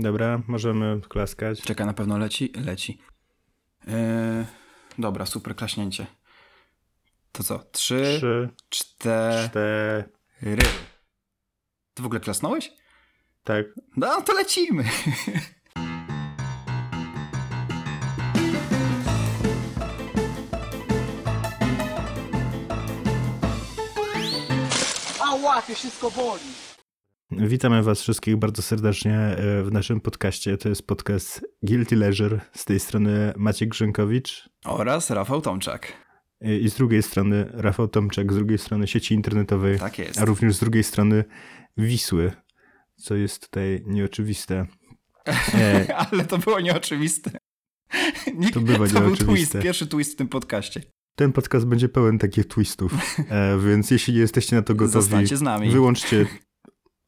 Dobra, możemy klaskać. Czekaj, na pewno leci? Leci. Yy, dobra, super klaśnięcie. To co? Trzy, Trzy, cztery. cztery. Ty w ogóle klasnąłeś? Tak. No, to lecimy. Ała, to wszystko boli. Witamy Was wszystkich bardzo serdecznie e, w naszym podcaście. To jest podcast Guilty Leisure. Z tej strony Maciek Grzynkowicz Oraz Rafał Tomczak. e, i z drugiej strony Rafał Tomczak, z drugiej strony sieci internetowej, Tak jest. a również z drugiej strony Wisły, co jest tutaj nieoczywiste. E, Ale to było nieoczywiste. Nie, To bywa to był nieoczywiste. twist, pierwszy twist w tym podcaście. ten podcast będzie pełen takich twistów, e, więc jeśli jesteście na to gotowi, Zostańcie z nami. wyłączcie...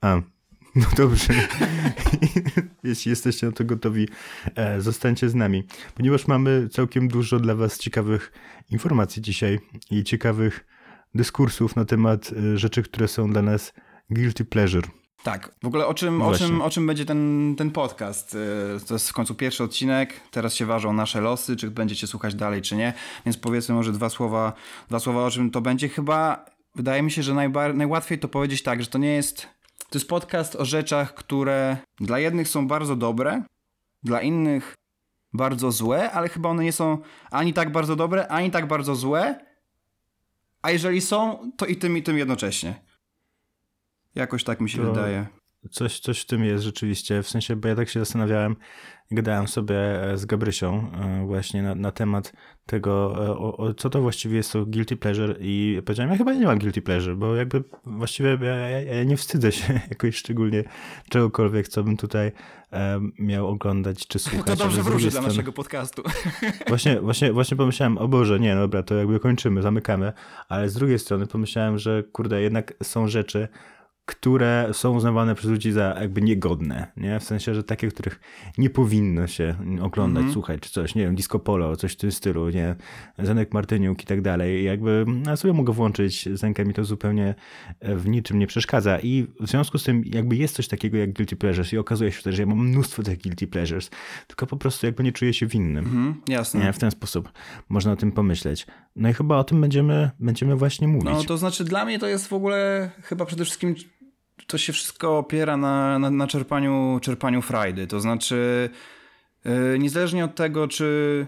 A, no dobrze. jeśli jesteście na to gotowi, e, zostańcie z nami, ponieważ mamy całkiem dużo dla was ciekawych informacji dzisiaj i ciekawych dyskursów na temat e, rzeczy, które są dla nas guilty pleasure. Tak, w ogóle o czym, o Właśnie. czym, o czym będzie ten, ten podcast? Yy, To jest w końcu pierwszy odcinek, teraz się ważą nasze losy, czy będziecie słuchać dalej, czy nie, więc powiedzmy może dwa słowa, dwa słowa o czym to będzie. Chyba wydaje mi się, że najłatwiej to powiedzieć tak, że to nie jest, to jest podcast o rzeczach, które dla jednych są bardzo dobre, dla innych bardzo złe, ale chyba one nie są ani tak bardzo dobre, ani tak bardzo złe, a jeżeli są, to i tym, i tym jednocześnie. Jakoś tak mi się To- wydaje. Coś, coś w tym jest rzeczywiście, w sensie, bo ja tak się zastanawiałem, gadałem sobie e, z Gabrysią e, właśnie na, na temat tego, e, o, o, co to właściwie jest to guilty pleasure i powiedziałem, ja chyba nie mam guilty pleasure, bo jakby właściwie ja, ja, ja nie wstydzę się jakoś szczególnie czegokolwiek, co bym tutaj miał oglądać czy słuchać. To dobrze wróży dla naszego podcastu. Właśnie, właśnie, właśnie pomyślałem, o Boże, nie, no dobra, to jakby kończymy, zamykamy, ale z drugiej strony pomyślałem, że kurde, jednak są rzeczy, które są uznawane przez ludzi za jakby niegodne, nie? W sensie, że takie, których nie powinno się oglądać, Mhm. słuchać, czy coś, nie wiem, disco polo, coś w tym stylu, nie? Zenek Martyniuk i tak dalej. Jakby ja sobie mogę włączyć Zenkę, mi to zupełnie e, w niczym nie przeszkadza i w związku z tym jakby jest coś takiego jak guilty pleasures i okazuje się też, że ja mam mnóstwo tych guilty pleasures, tylko po prostu jakby nie czuję się winnym. Mhm, jasne. Nie, w ten sposób można o tym pomyśleć. No i chyba o tym będziemy, będziemy właśnie mówić. No to znaczy dla mnie to jest w ogóle chyba przede wszystkim to się wszystko opiera na, na, na czerpaniu, czerpaniu frajdy. To znaczy yy, niezależnie od tego, czy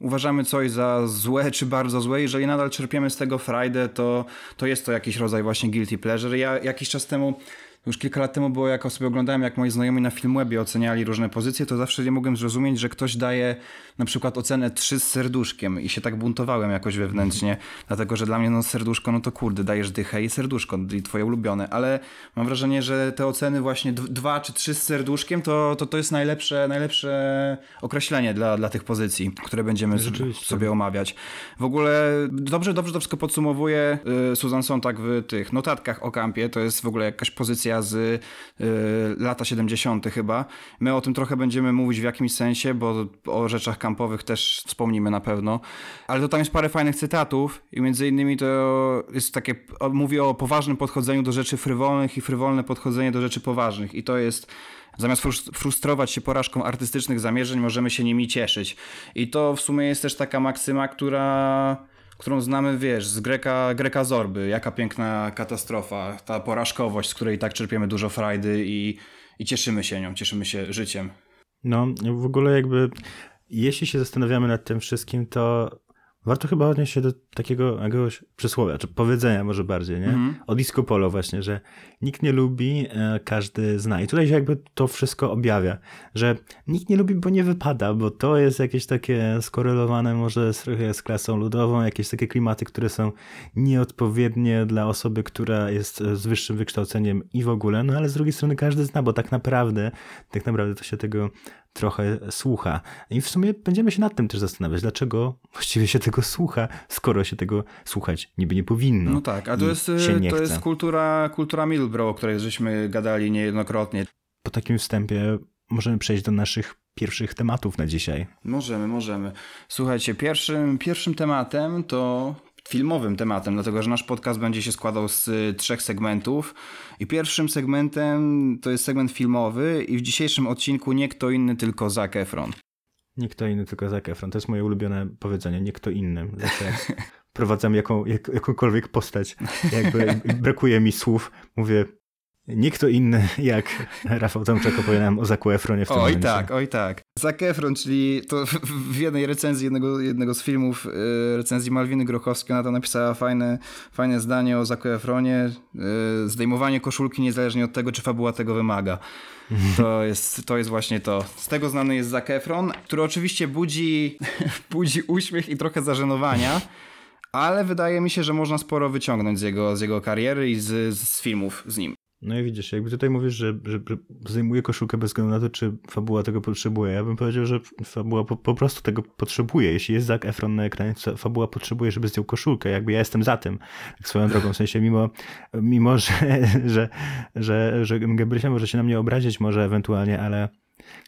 uważamy coś za złe czy bardzo złe, jeżeli nadal czerpiemy z tego frajdę, to, to jest to jakiś rodzaj właśnie guilty pleasure. Ja jakiś czas temu już kilka lat temu było, jak sobie oglądałem, jak moi znajomi na Filmwebie oceniali różne pozycje, to zawsze nie mogłem zrozumieć, że ktoś daje na przykład ocenę 3 z serduszkiem i się tak buntowałem jakoś wewnętrznie, dlatego, że dla mnie no serduszko, no to kurde, dajesz dychę i serduszko, i twoje ulubione, ale mam wrażenie, że te oceny właśnie 2 czy 3 z serduszkiem, to, to, to jest najlepsze, najlepsze określenie dla, dla tych pozycji, które będziemy sobie omawiać. W ogóle dobrze, dobrze to wszystko podsumowuje y, Susan Sontag w tych notatkach o kampie. To jest w ogóle jakaś pozycja z y, lata 70. chyba. My o tym trochę będziemy mówić w jakimś sensie, bo o rzeczach kampowych też wspomnimy na pewno. Ale to tam jest parę fajnych cytatów i między innymi to jest takie, mówi o poważnym podchodzeniu do rzeczy frywolnych i frywolne podchodzenie do rzeczy poważnych. I to jest Zamiast frus- frustrować się porażką artystycznych zamierzeń, możemy się nimi cieszyć. I to w sumie jest też taka maksyma, która, którą znamy, wiesz, z Greka, Greka Zorby. Jaka piękna katastrofa, ta porażkowość, z której tak czerpiemy dużo frajdy i, i cieszymy się nią, cieszymy się życiem. No, w ogóle jakby, jeśli się zastanawiamy nad tym wszystkim, to warto chyba odnieść się do takiego jakiegoś przysłowia, czy powiedzenia może bardziej, nie? Mhm. O disco polo właśnie, że nikt nie lubi, e, każdy zna. I tutaj się jakby to wszystko objawia, że nikt nie lubi, bo nie wypada, bo to jest jakieś takie skorelowane może z, trochę z klasą ludową, jakieś takie klimaty, które są nieodpowiednie dla osoby, która jest z wyższym wykształceniem i w ogóle, no ale z drugiej strony każdy zna, bo tak naprawdę, tak naprawdę to się tego trochę słucha. I w sumie będziemy się nad tym też zastanawiać, dlaczego właściwie się tego słucha, skoro się tego słuchać niby nie powinno. No tak, a to jest, to jest kultura, kultura Middlebrough, o której żeśmy gadali niejednokrotnie. Po takim wstępie możemy przejść do naszych pierwszych tematów na dzisiaj. Możemy, możemy. Słuchajcie, pierwszym, pierwszym tematem to filmowym tematem, dlatego że nasz podcast będzie się składał z y, trzech segmentów i pierwszym segmentem to jest segment filmowy i w dzisiejszym odcinku nie kto inny, tylko Zac Efron. Nie kto inny, tylko Zac Efron. To jest moje ulubione powiedzenie, nie kto inny. Jak prowadzam jaką, jak, jakąkolwiek postać, jakby brakuje mi słów, mówię nie kto inny jak Rafał Tomczak opowiadałem o Zaku Efronie w tym Oj momencie. tak, oj tak. Zac Efron, czyli to w jednej recenzji jednego, jednego z filmów, y, recenzji Malwiny Grochowskiej, ona tam napisała fajne, fajne zdanie o Zaku Efronie. y, Zdejmowanie koszulki niezależnie od tego, czy fabuła tego wymaga. To jest, to jest właśnie to. Z tego znany jest Zac Efron, który oczywiście budzi, budzi uśmiech i trochę zażenowania, ale wydaje mi się, że można sporo wyciągnąć z jego, z jego kariery i z, z filmów z nim. No i widzisz, jakby tutaj mówisz, że, że, zdejmuje koszulkę bez względu na to, czy fabuła tego potrzebuje. Ja bym powiedział, że fabuła po, po prostu tego potrzebuje. Jeśli jest Zac Efron na ekranie, to fabuła potrzebuje, żeby zdjął koszulkę. Jakby ja jestem za tym. Tak swoją drogą, w sensie mimo, mimo że, że, że, że Gabrysia może się na mnie obrazić może ewentualnie, ale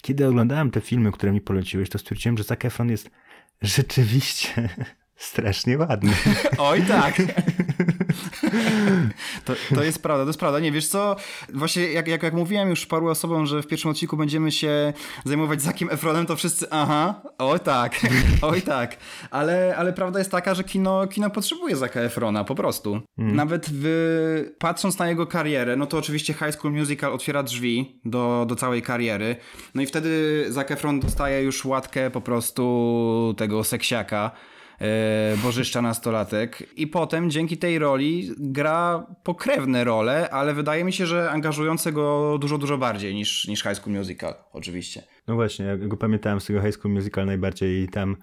kiedy oglądałem te filmy, które mi poleciłeś, to stwierdziłem, że Zac Efron jest rzeczywiście strasznie ładny. Oj tak. To, to jest prawda, to jest prawda. Nie, wiesz co, właśnie jak, jak, jak mówiłem już paru osobom, że w pierwszym odcinku będziemy się zajmować Zakiem Efronem, to wszyscy aha, oj tak, oj tak. Ale, ale prawda jest taka, że kino, kino potrzebuje Zaka Efrona, po prostu. Nawet w, patrząc na jego karierę, no to oczywiście High School Musical otwiera drzwi do, do całej kariery. No i wtedy Zac Efron dostaje już łatkę po prostu tego seksiaka bożyszcza nastolatek i potem dzięki tej roli gra pokrewne role, ale wydaje mi się, że angażujące go dużo, dużo bardziej niż, niż High School Musical, oczywiście. No właśnie, ja go pamiętałem z tego High School Musical najbardziej i tam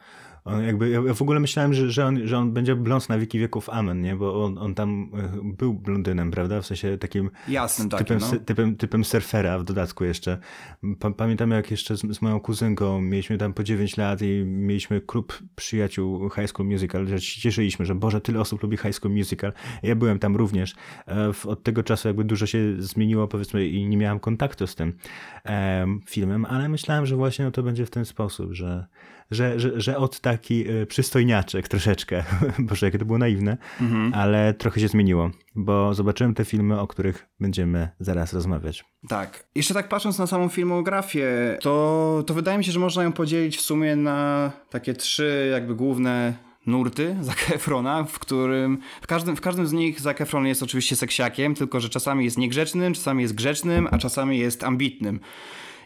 on jakby, ja w ogóle myślałem, że, że, on, że on będzie blond na wieki wieków Amen, nie? Bo on, on tam e, był blondynem, prawda? W sensie takim Jasnym takim, typem, no. typem, typem surfera w dodatku jeszcze. Pa, pamiętam jak jeszcze z, z moją kuzynką mieliśmy tam po 9 lat i mieliśmy klub przyjaciół High School Musical, że się cieszyliśmy, że Boże, tyle osób lubi High School Musical. Ja byłem tam również. E, Od tego czasu jakby dużo się zmieniło, powiedzmy, i nie miałem kontaktu z tym em, filmem, ale myślałem, że właśnie no, to będzie w ten sposób, że, że, że, że od taki y, przystojniaczek troszeczkę, boże, jakie to było naiwne, ale trochę się zmieniło, bo zobaczyłem te filmy, o których będziemy zaraz rozmawiać. Tak. Jeszcze tak patrząc na samą filmografię, to, to wydaje mi się, że można ją podzielić w sumie na takie trzy jakby główne nurty Zac Efrona, w którym w każdym, w każdym z nich Zac Efron jest oczywiście seksiakiem, tylko że czasami jest niegrzecznym, czasami jest grzecznym, a czasami jest ambitnym.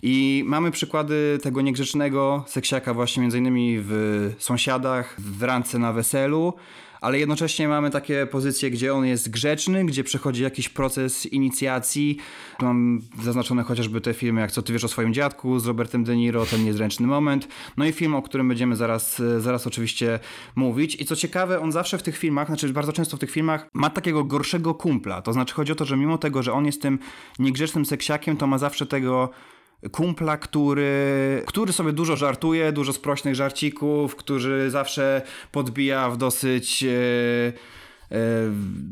I mamy przykłady tego niegrzecznego seksiaka właśnie między innymi w Sąsiadach, w Randce na weselu, ale jednocześnie mamy takie pozycje, gdzie on jest grzeczny, gdzie przechodzi jakiś proces inicjacji. Mam zaznaczone chociażby te filmy, jak Co ty wiesz o swoim dziadku z Robertem De Niro, ten niezręczny moment. No i film, o którym będziemy zaraz, zaraz oczywiście mówić. I co ciekawe, on zawsze w tych filmach, znaczy bardzo często w tych filmach, ma takiego gorszego kumpla. To znaczy chodzi o to, że mimo tego, że on jest tym niegrzecznym seksiakiem, to ma zawsze tego kumpla, który, który sobie dużo żartuje, dużo sprośnych żarcików, który zawsze podbija w dosyć e, e,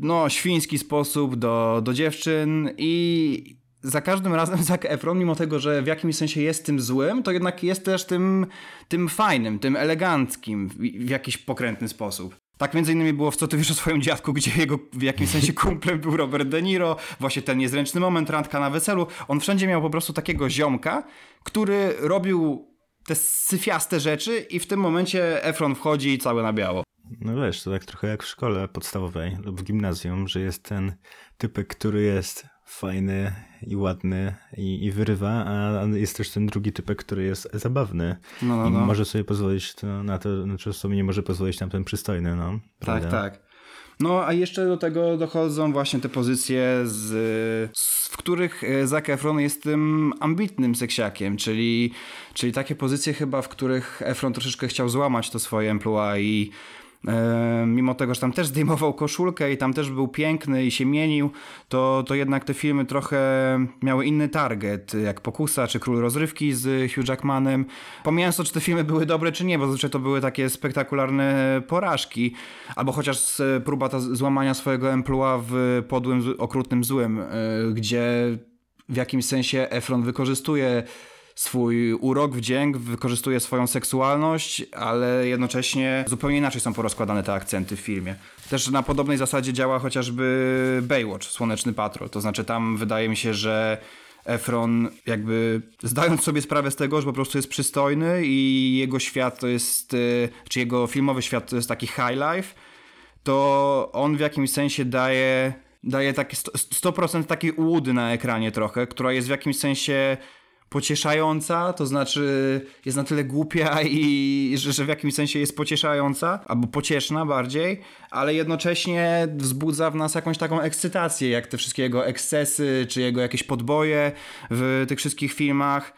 no, świński sposób do, do dziewczyn i za każdym razem Zac Efron, mimo tego, że w jakimś sensie jest tym złym, to jednak jest też tym, tym fajnym, tym eleganckim w, w jakiś pokrętny sposób. Tak między innymi było w Co ty wiesz o swoim dziadku, gdzie jego w jakimś sensie kumplem był Robert De Niro, właśnie ten niezręczny moment, randka na weselu. On wszędzie miał po prostu takiego ziomka, który robił te syfiaste rzeczy i w tym momencie Efron wchodzi cały na biało. No wiesz, to tak trochę jak w szkole podstawowej lub w gimnazjum, że jest ten typek, który jest fajny i ładny i, i wyrywa, a jest też ten drugi typek, który jest zabawny No, no, i no. może sobie pozwolić to, na to, znaczy sobie nie może pozwolić na ten przystojny, no. Tak, prawda? tak. No, a jeszcze do tego dochodzą właśnie te pozycje, z, z, w których e, Zac Efron jest tym ambitnym seksiakiem, czyli, czyli takie pozycje chyba, w których Efron troszeczkę chciał złamać to swoje emploi i mimo tego, że tam też zdejmował koszulkę i tam też był piękny i się mienił, to, to jednak te filmy trochę miały inny target, jak Pokusa czy Król Rozrywki z Hugh Jackmanem. Pomijając to, czy te filmy były dobre, czy nie, bo zazwyczaj to były takie spektakularne porażki, albo chociaż próba ta złamania swojego emploi w podłym, okrutnym złym, e, gdzie w jakimś sensie Efron wykorzystuje swój urok, wdzięk, wykorzystuje swoją seksualność, ale jednocześnie zupełnie inaczej są porozkładane te akcenty w filmie. Też na podobnej zasadzie działa chociażby Baywatch, Słoneczny Patrol. To znaczy tam wydaje mi się, że Efron jakby zdając sobie sprawę z tego, że po prostu jest przystojny i jego świat to jest, y, czy jego filmowy świat to jest taki high life, to on w jakimś sensie daje, daje takie 100% takiej ułudy na ekranie trochę, która jest w jakimś sensie pocieszająca, to znaczy jest na tyle głupia i że, że w jakimś sensie jest pocieszająca, albo pocieszna bardziej, ale jednocześnie wzbudza w nas jakąś taką ekscytację, jak te wszystkie jego ekscesy, czy jego jakieś podboje w tych wszystkich filmach.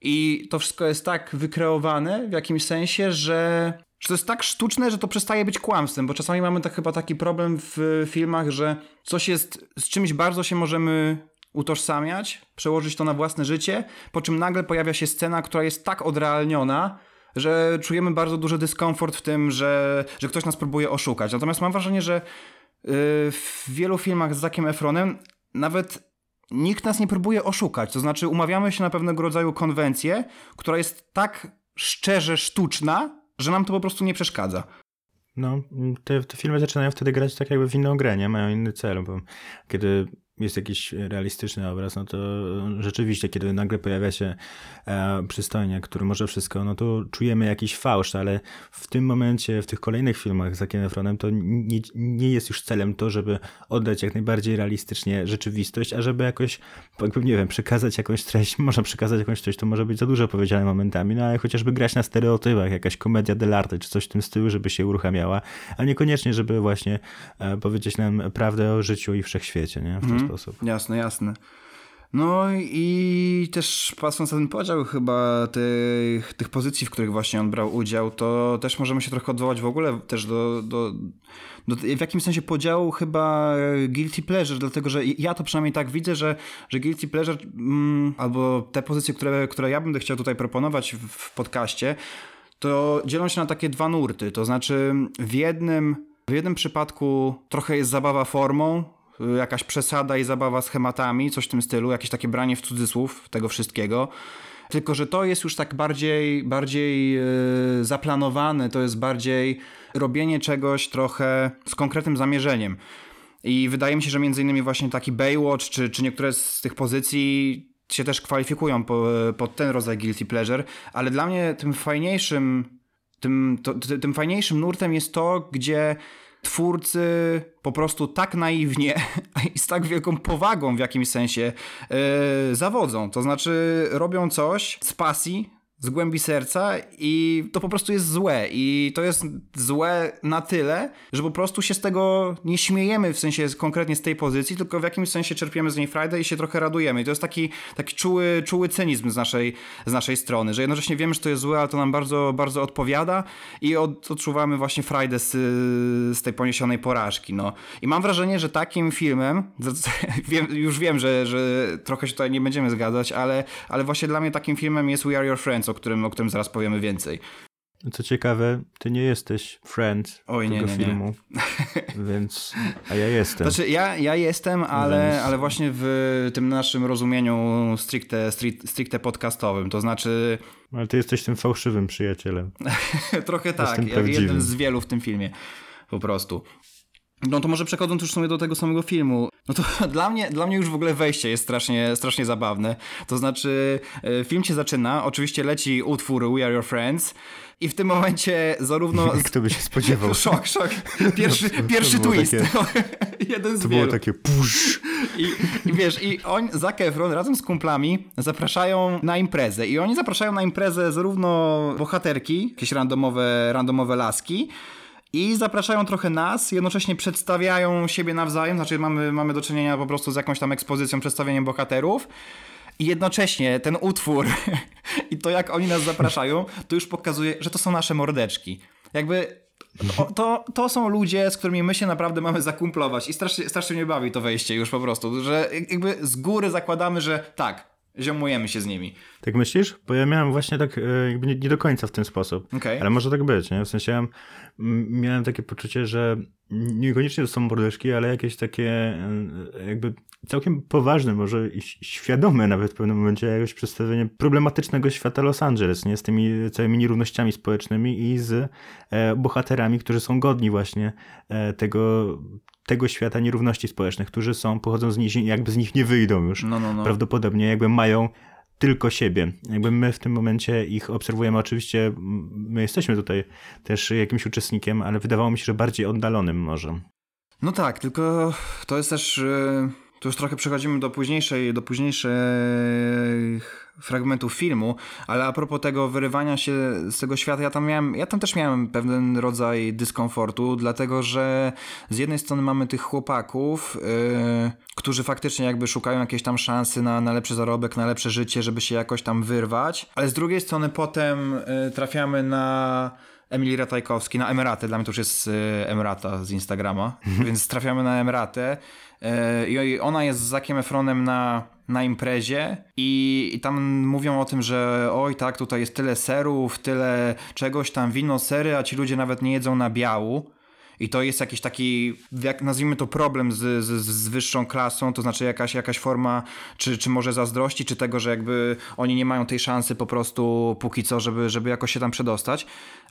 I to wszystko jest tak wykreowane w jakimś sensie, że że to jest tak sztuczne, że to przestaje być kłamstwem, bo czasami mamy tak chyba taki problem w filmach, że coś jest, z czymś bardzo się możemy utożsamiać, przełożyć to na własne życie, po czym nagle pojawia się scena, która jest tak odrealniona, że czujemy bardzo duży dyskomfort w tym, że, że ktoś nas próbuje oszukać. Natomiast mam wrażenie, że yy, w wielu filmach z Zakiem Efronem nawet nikt nas nie próbuje oszukać. To znaczy umawiamy się na pewnego rodzaju konwencję, która jest tak szczerze sztuczna, że nam to po prostu nie przeszkadza. No, te, te filmy zaczynają wtedy grać tak jakby w inną grę, nie? Mają inny cel, bo kiedy jest jakiś realistyczny obraz, no to rzeczywiście, kiedy nagle pojawia się e, który może wszystko, no to czujemy jakiś fałsz, ale w tym momencie, w tych kolejnych filmach z Zakiem to nie, nie jest już celem to, żeby oddać jak najbardziej realistycznie rzeczywistość, a żeby jakoś, jakby, nie wiem, przekazać jakąś treść, można przekazać jakąś treść, to może być za dużo powiedziane momentami, no ale chociażby grać na stereotypach, jakaś komedia dell'arte, czy coś w tym stylu, żeby się uruchamiała, a niekoniecznie, żeby właśnie e, powiedzieć nam prawdę o życiu i wszechświecie, nie? W mm sposób. Jasne, jasne. No i też patrząc na ten podział chyba tych, tych pozycji, w których właśnie on brał udział, to też możemy się trochę odwołać w ogóle też do, do, do w jakimś sensie podziału chyba guilty pleasure, dlatego że ja to przynajmniej tak widzę, że, że guilty pleasure mm, albo te pozycje, które, które ja będę chciał tutaj proponować w, w podcaście, to dzielą się na takie dwa nurty, to znaczy w jednym, w jednym przypadku trochę jest zabawa formą, jakaś przesada i zabawa schematami, coś w tym stylu, jakieś takie branie w cudzysłów tego wszystkiego. Tylko, że to jest już tak bardziej, bardziej yy, zaplanowane, to jest bardziej robienie czegoś trochę z konkretnym zamierzeniem. I wydaje mi się, że między innymi właśnie taki Baywatch, czy, czy niektóre z tych pozycji się też kwalifikują po, pod ten rodzaj guilty pleasure, ale dla mnie tym fajniejszym, tym, to, tym fajniejszym nurtem jest to, gdzie twórcy po prostu tak naiwnie i z tak wielką powagą w jakimś sensie yy, zawodzą. To znaczy robią coś z pasji, z głębi serca i to po prostu jest złe. I to jest złe na tyle, że po prostu się z tego nie śmiejemy, w sensie konkretnie z tej pozycji, tylko w jakimś sensie czerpiemy z niej frajdę i się trochę radujemy. I to jest taki, taki czuły, czuły cynizm z naszej, z naszej strony, że jednocześnie wiemy, że to jest złe, ale to nam bardzo, bardzo odpowiada i od, odczuwamy właśnie frajdę z, z tej poniesionej porażki. No. I mam wrażenie, że takim filmem, wiem, już wiem, że, że trochę się tutaj nie będziemy zgadzać, ale, ale właśnie dla mnie takim filmem jest We Are Your Friends, o którym, o którym zaraz powiemy więcej. Co ciekawe, ty nie jesteś friend Oj, tego nie, nie, filmu, nie. więc, a ja jestem. Znaczy, ja, ja jestem, ale, więc... ale właśnie w tym naszym rozumieniu stricte, stricte podcastowym, to znaczy... Ale ty jesteś tym fałszywym przyjacielem. Trochę tak, jeden z wielu w tym filmie, po prostu. No to może przechodząc już sobie do tego samego filmu, no to dla mnie, dla mnie już w ogóle wejście jest strasznie, strasznie zabawne. To znaczy, e, film się zaczyna, oczywiście leci utwór We Are Your Friends i w tym momencie zarówno... Kto by się spodziewał? szok, szok. Pierwszy, no, pierwszy twist. Takie, Jeden z To wielu. było takie push. I, I, wiesz, i on, Zac Efron razem z kumplami zapraszają na imprezę i oni zapraszają na imprezę zarówno bohaterki, jakieś randomowe, randomowe laski, i zapraszają trochę nas, jednocześnie przedstawiają siebie nawzajem, znaczy mamy, mamy do czynienia po prostu z jakąś tam ekspozycją, przedstawieniem bohaterów. I jednocześnie ten utwór i to jak oni nas zapraszają, to już pokazuje, że to są nasze mordeczki. Jakby to, to, to, są ludzie, z którymi my się naprawdę mamy zakumplować i strasznie, strasznie mnie bawi to wejście już po prostu, że jakby z góry zakładamy, że tak, ziomujemy się z nimi. Tak myślisz? Bo ja miałem właśnie tak e, jakby nie, nie do końca w ten sposób. Okej. Ale może tak być, nie? W sensie ja miałem takie poczucie, że niekoniecznie to są mordeczki, ale jakieś takie e, jakby całkiem poważne, może i świadome nawet w pewnym momencie jakoś przedstawienie problematycznego świata Los Angeles, nie? Z tymi całymi nierównościami społecznymi i z e, bohaterami, którzy są godni właśnie tego, tego świata nierówności społecznych, którzy są, pochodzą z nich, jakby z nich nie wyjdą już No, no, no. prawdopodobnie jakby mają tylko siebie. Jakby my w tym momencie ich obserwujemy, oczywiście my jesteśmy tutaj też jakimś uczestnikiem, ale wydawało mi się, że bardziej oddalonym może. No tak, tylko to jest też. yy, Tu już trochę przechodzimy do późniejszej, do późniejszych fragmentów filmu, ale a propos tego wyrywania się z tego świata, ja tam miałem, ja tam też miałem pewien rodzaj dyskomfortu, dlatego że z jednej strony mamy tych chłopaków, yy, którzy faktycznie jakby szukają jakiejś tam szansy na, na lepszy zarobek, na lepsze życie, żeby się jakoś tam wyrwać, ale z drugiej strony potem yy, trafiamy na Emilii Ratajkowski, na Emeratę, dla mnie to już jest e, Emerata z Instagrama, więc trafiamy na Emeratę e, i ona jest z Zakiem Efronem na, na imprezie i, i tam mówią o tym, że oj tak, tutaj jest tyle serów, tyle czegoś tam, wino, sery, a ci ludzie nawet nie jedzą nabiału. I to jest jakiś taki, jak nazwijmy to problem z, z, z wyższą klasą, to znaczy jakaś, jakaś forma, czy, czy może zazdrości, czy tego, że jakby oni nie mają tej szansy po prostu póki co, żeby, żeby jakoś się tam przedostać.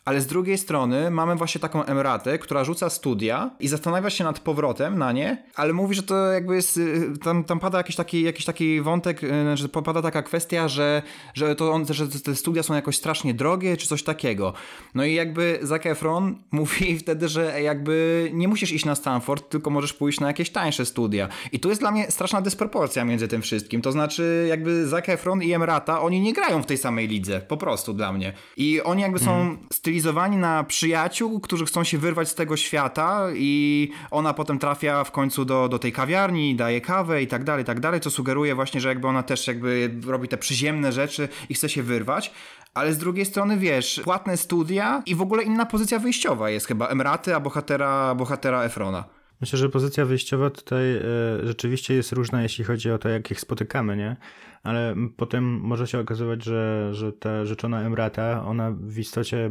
Ale z drugiej strony mamy właśnie taką Emratę, która rzuca studia i zastanawia się nad powrotem na nie, ale mówi, że to jakby jest, y, tam, tam pada jakiś taki, jakiś taki wątek, y, że pada taka kwestia, że, że, to on, że te studia są jakoś strasznie drogie, czy coś takiego. No i jakby Zac Efron mówi wtedy, że jakby nie musisz iść na Stanford, tylko możesz pójść na jakieś tańsze studia. I tu jest dla mnie straszna dysproporcja między tym wszystkim. To znaczy jakby Zac Efron i Emrata, oni nie grają w tej samej lidze, po prostu dla mnie. I oni jakby są stylizowani na przyjaciół, którzy chcą się wyrwać z tego świata i ona potem trafia w końcu do, do tej kawiarni, daje kawę i tak dalej, tak dalej, co sugeruje właśnie, że jakby ona też jakby robi te przyziemne rzeczy i chce się wyrwać. Ale z drugiej strony, wiesz, płatne studia i w ogóle inna pozycja wyjściowa jest chyba Emraty, a bohatera, bohatera Efrona. Myślę, że pozycja wyjściowa tutaj e, rzeczywiście jest różna, jeśli chodzi o to, jak ich spotykamy, nie? Ale potem może się okazywać, że, że ta rzeczona Emrata, ona w istocie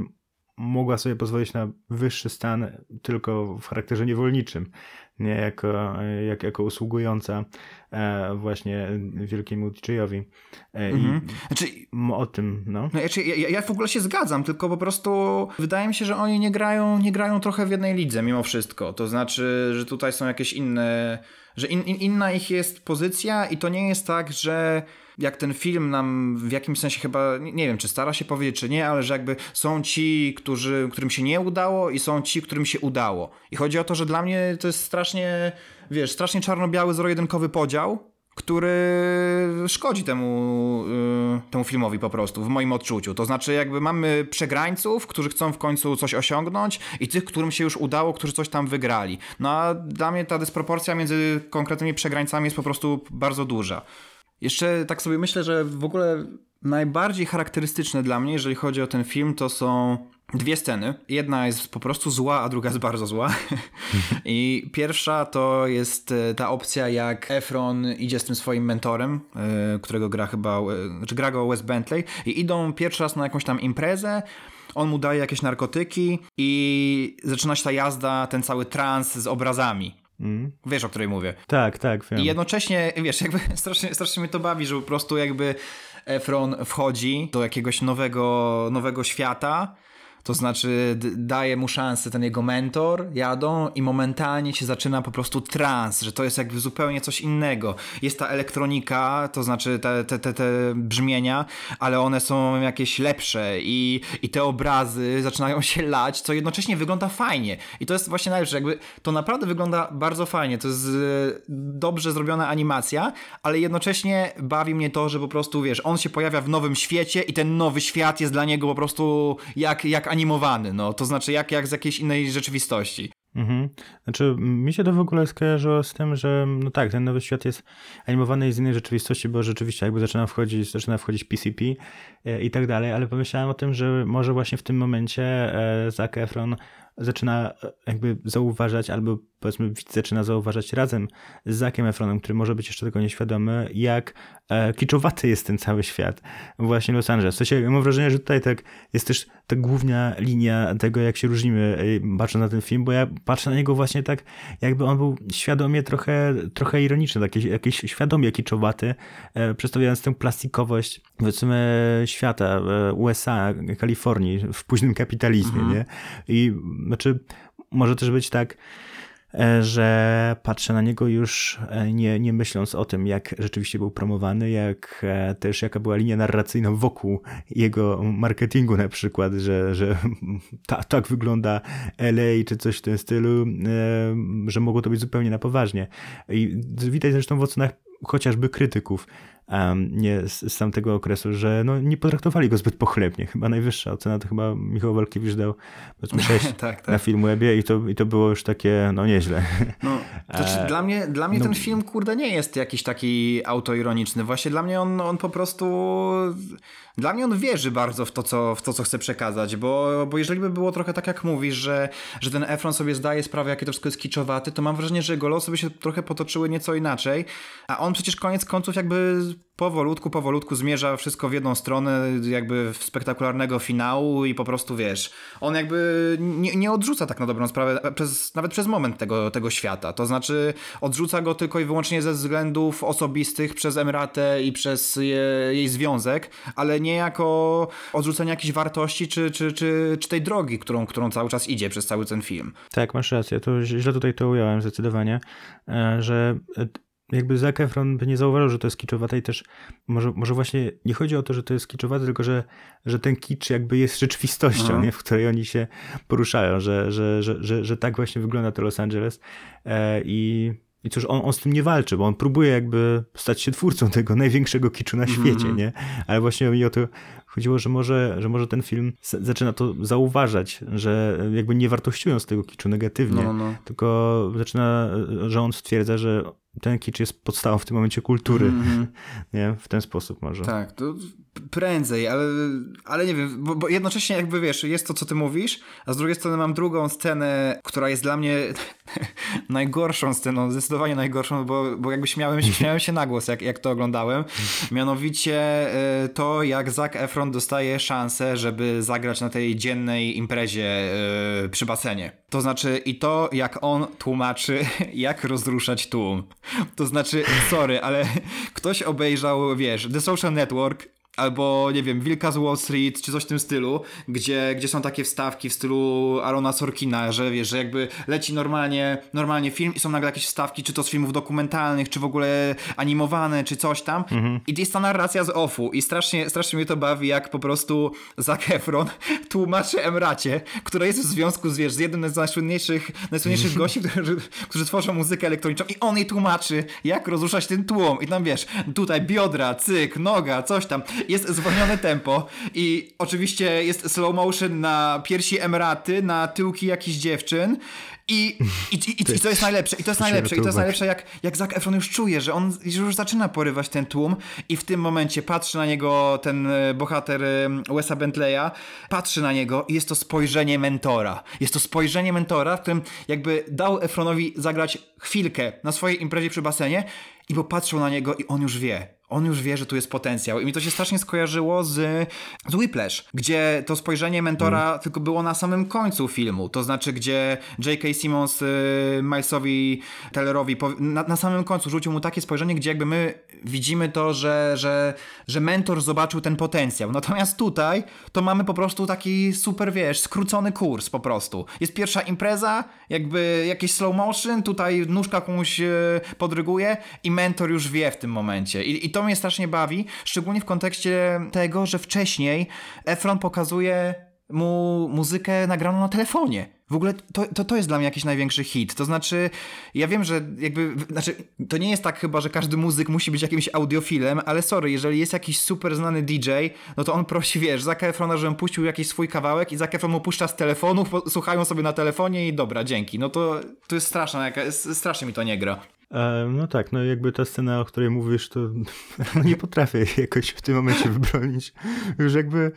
mogła sobie pozwolić na wyższy stan tylko w charakterze niewolniczym, nie jako, jak, jako usługująca e, właśnie wielkiemu DJ-owi. E, Mhm. Znaczy, o tym, no. No, znaczy, ja, ja w ogóle się zgadzam, tylko po prostu wydaje mi się, że oni nie grają, nie grają trochę w jednej lidze mimo wszystko. To znaczy, że tutaj są jakieś inne, że in, in, inna ich jest pozycja i to nie jest tak, że jak ten film nam w jakimś sensie chyba, nie wiem, czy stara się powiedzieć, czy nie, ale że jakby są ci, którzy, którym się nie udało i są ci, którym się udało. I chodzi o to, że dla mnie to jest strasznie, wiesz, strasznie czarno-biały, zero-jedynkowy podział, który szkodzi temu, y, temu filmowi po prostu, w moim odczuciu. To znaczy, jakby mamy przegrańców, którzy chcą w końcu coś osiągnąć i tych, którym się już udało, którzy coś tam wygrali. No a dla mnie ta dysproporcja między konkretnymi przegrańcami jest po prostu bardzo duża. Jeszcze tak sobie myślę, że w ogóle najbardziej charakterystyczne dla mnie, jeżeli chodzi o ten film, to są dwie sceny. Jedna jest po prostu zła, a druga jest bardzo zła. I pierwsza to jest e, ta opcja, jak Efron idzie z tym swoim mentorem, e, którego gra chyba, e, znaczy gra go Wes Bentley i idą pierwszy raz na jakąś tam imprezę, on mu daje jakieś narkotyki i zaczyna się ta jazda, ten cały trans z obrazami. Mm. Wiesz, o której mówię. Tak, tak, wiem. I jednocześnie, wiesz, jakby strasznie, strasznie mnie to bawi, że po prostu jakby Efron wchodzi do jakiegoś nowego, nowego świata, to znaczy daje mu szansę ten jego mentor, jadą i momentalnie się zaczyna po prostu trans, że to jest jakby zupełnie coś innego. Jest ta elektronika, to znaczy te, te, te, te brzmienia, ale one są jakieś lepsze i, i te obrazy zaczynają się lać, co jednocześnie wygląda fajnie. I to jest właśnie najlepsze, jakby to naprawdę wygląda bardzo fajnie. To jest e, dobrze zrobiona animacja, ale jednocześnie bawi mnie to, że po prostu wiesz, on się pojawia w nowym świecie i ten nowy świat jest dla niego po prostu jak, jak animowany, no to znaczy jak, jak z jakiejś innej rzeczywistości. Mhm. Znaczy, mi się to w ogóle skojarzyło z tym, że no tak, ten nowy świat jest animowany z innej rzeczywistości, bo rzeczywiście jakby zaczyna wchodzić, zaczyna wchodzić PCP e, i tak dalej, ale pomyślałem o tym, że może właśnie w tym momencie e, Zac Efron zaczyna e, jakby zauważać, albo powiedzmy widz zaczyna zauważać razem z Zakiem Efronem, który może być jeszcze tego nieświadomy, jak e, kiczowaty jest ten cały świat, właśnie Los Angeles. W sensie, mam wrażenie, że tutaj tak jest też ta główna linia tego, jak się różnimy, e, patrząc na ten film, bo ja patrzę na niego właśnie tak, jakby on był świadomie trochę, trochę ironiczny, taki, jakiś świadomie kiczowaty, e, przedstawiając tę plastikowość, powiedzmy, świata, e, USA, Kalifornii w późnym kapitalizmie, Mhm. nie? I znaczy, może też być tak, e, że patrzę na niego już e, nie, nie myśląc o tym, jak rzeczywiście był promowany, jak e, też jaka była linia narracyjna wokół jego marketingu na przykład, że, że ta, tak wygląda LA czy coś w tym stylu, że mogło to być zupełnie na poważnie. I widać zresztą w ocenach chociażby krytyków nie, z, z tamtego okresu, że no, nie potraktowali go zbyt pochlebnie. Chyba najwyższa ocena to chyba Michał Walkiewicz dał powiedzmy 6 tak, tak. na Filmwebie i to, i to było już takie, no nieźle. No, to znaczy, dla mnie, dla mnie no- ten film, kurde, nie jest jakiś taki autoironiczny. Właśnie dla mnie on, on po prostu... Dla mnie on wierzy bardzo w to, co, w to, co chce przekazać, bo, bo jeżeli by było trochę tak, jak mówisz, że, że ten Efron sobie zdaje sprawę, jakie to wszystko jest kiczowaty, to mam wrażenie, że jego losy by się trochę potoczyły nieco inaczej, a on przecież koniec końców jakby powolutku, powolutku zmierza wszystko w jedną stronę, jakby w spektakularnego finału i po prostu, wiesz, on jakby nie, nie odrzuca tak na dobrą sprawę, przez, nawet przez moment tego, tego świata. To znaczy odrzuca go tylko i wyłącznie ze względów osobistych przez Emratę i przez je, jej związek, ale nie jako odrzucenie jakichś wartości czy, czy, czy, czy tej drogi, którą, którą cały czas idzie przez cały ten film. Tak, masz rację, to źle tutaj to ująłem zdecydowanie, e, że e, jakby Zac Efron by nie zauważył, że to jest kiczowate i też może, może właśnie nie chodzi o to, że to jest kiczowate, tylko że, że ten kicz jakby jest rzeczywistością, Aha. nie? w której oni się poruszają, że, że, że, że, że tak właśnie wygląda to Los Angeles e, i i cóż, on, on z tym nie walczy, bo on próbuje jakby stać się twórcą tego największego kiczu na Mhm. świecie, nie? Ale właśnie mi o to chodziło, że może, że może ten film zaczyna to zauważać, że jakby nie wartościując tego kiczu negatywnie, No, no, no. tylko zaczyna, że on stwierdza, że ten kicz jest podstawą w tym momencie kultury, Mhm. nie? W ten sposób może. Tak, to prędzej, ale, ale nie wiem, bo, bo jednocześnie jakby wiesz, jest to, co ty mówisz, a z drugiej strony mam drugą scenę, która jest dla mnie najgorszą sceną, zdecydowanie najgorszą, bo, bo jakby śmiałem się, śmiałem się na głos, jak, jak to oglądałem. Mianowicie e, to, jak Zac Efron dostaje szansę, żeby zagrać na tej dziennej imprezie e, przy basenie. To znaczy i to, jak on tłumaczy, jak rozruszać tłum. To znaczy, sorry, ale ktoś obejrzał, wiesz, The Social Network, Albo, nie wiem, Wilka z Wall Street, czy coś w tym stylu, gdzie, gdzie są takie wstawki w stylu Arona Sorkina, że wiesz, że jakby leci normalnie, normalnie film i są nagle jakieś wstawki, czy to z filmów dokumentalnych, czy w ogóle animowane, czy coś tam. I jest ta narracja z offu i strasznie, strasznie mnie to bawi, jak po prostu Zac Efron tłumaczy Emracie, która jest w związku z, wiesz, z jednym z najsłynniejszych, najsłynniejszych gości, którzy, którzy tworzą muzykę elektroniczną i on jej tłumaczy, jak rozruszać ten tłum. I tam, wiesz, tutaj biodra, cyk, noga, coś tam. Jest zwolnione tempo i oczywiście jest slow motion na piersi Emraty, na tyłki jakichś dziewczyn. I, i, i, i, to jest najlepsze, i to jest najlepsze, i to jest najlepsze, jak, jak Zac Efron już czuje, że on już zaczyna porywać ten tłum i w tym momencie patrzy na niego ten e, bohater e, Wesa Bentleya, patrzy na niego i jest to spojrzenie mentora. Jest to spojrzenie mentora, w którym jakby dał Efronowi zagrać chwilkę na swojej imprezie przy basenie i popatrzył na niego i on już wie. On już wie, że tu jest potencjał. I mi to się strasznie skojarzyło z, z Whiplash, gdzie to spojrzenie mentora tylko było na samym końcu filmu. To znaczy, gdzie J.K. Simmons y, Milesowi Tellerowi na, na samym końcu rzucił mu takie spojrzenie, gdzie jakby my widzimy to, że, że, że mentor zobaczył ten potencjał. Natomiast tutaj to mamy po prostu taki super, wiesz, skrócony kurs po prostu. Jest pierwsza impreza, jakby jakieś slow motion, tutaj nóżka komuś e, podryguje i mentor już wie w tym momencie. I, I to mnie strasznie bawi, szczególnie w kontekście tego, że wcześniej Efron pokazuje mu muzykę nagraną na telefonie. W ogóle to, to, to jest dla mnie jakiś największy hit. To znaczy, ja wiem, że jakby, znaczy, to nie jest tak chyba, że każdy muzyk musi być jakimś audiofilem, ale sorry, jeżeli jest jakiś super znany DJ, no to on prosi, wiesz, Zac Efrona, żebym puścił jakiś swój kawałek i Zac Efron mu puszcza z telefonu, słuchają sobie na telefonie i dobra, dzięki. No to, to jest straszne, strasznie mi to nie gra. E, no tak, no jakby ta scena, o której mówisz, to no nie potrafię jakoś w tym momencie wybronić. Już jakby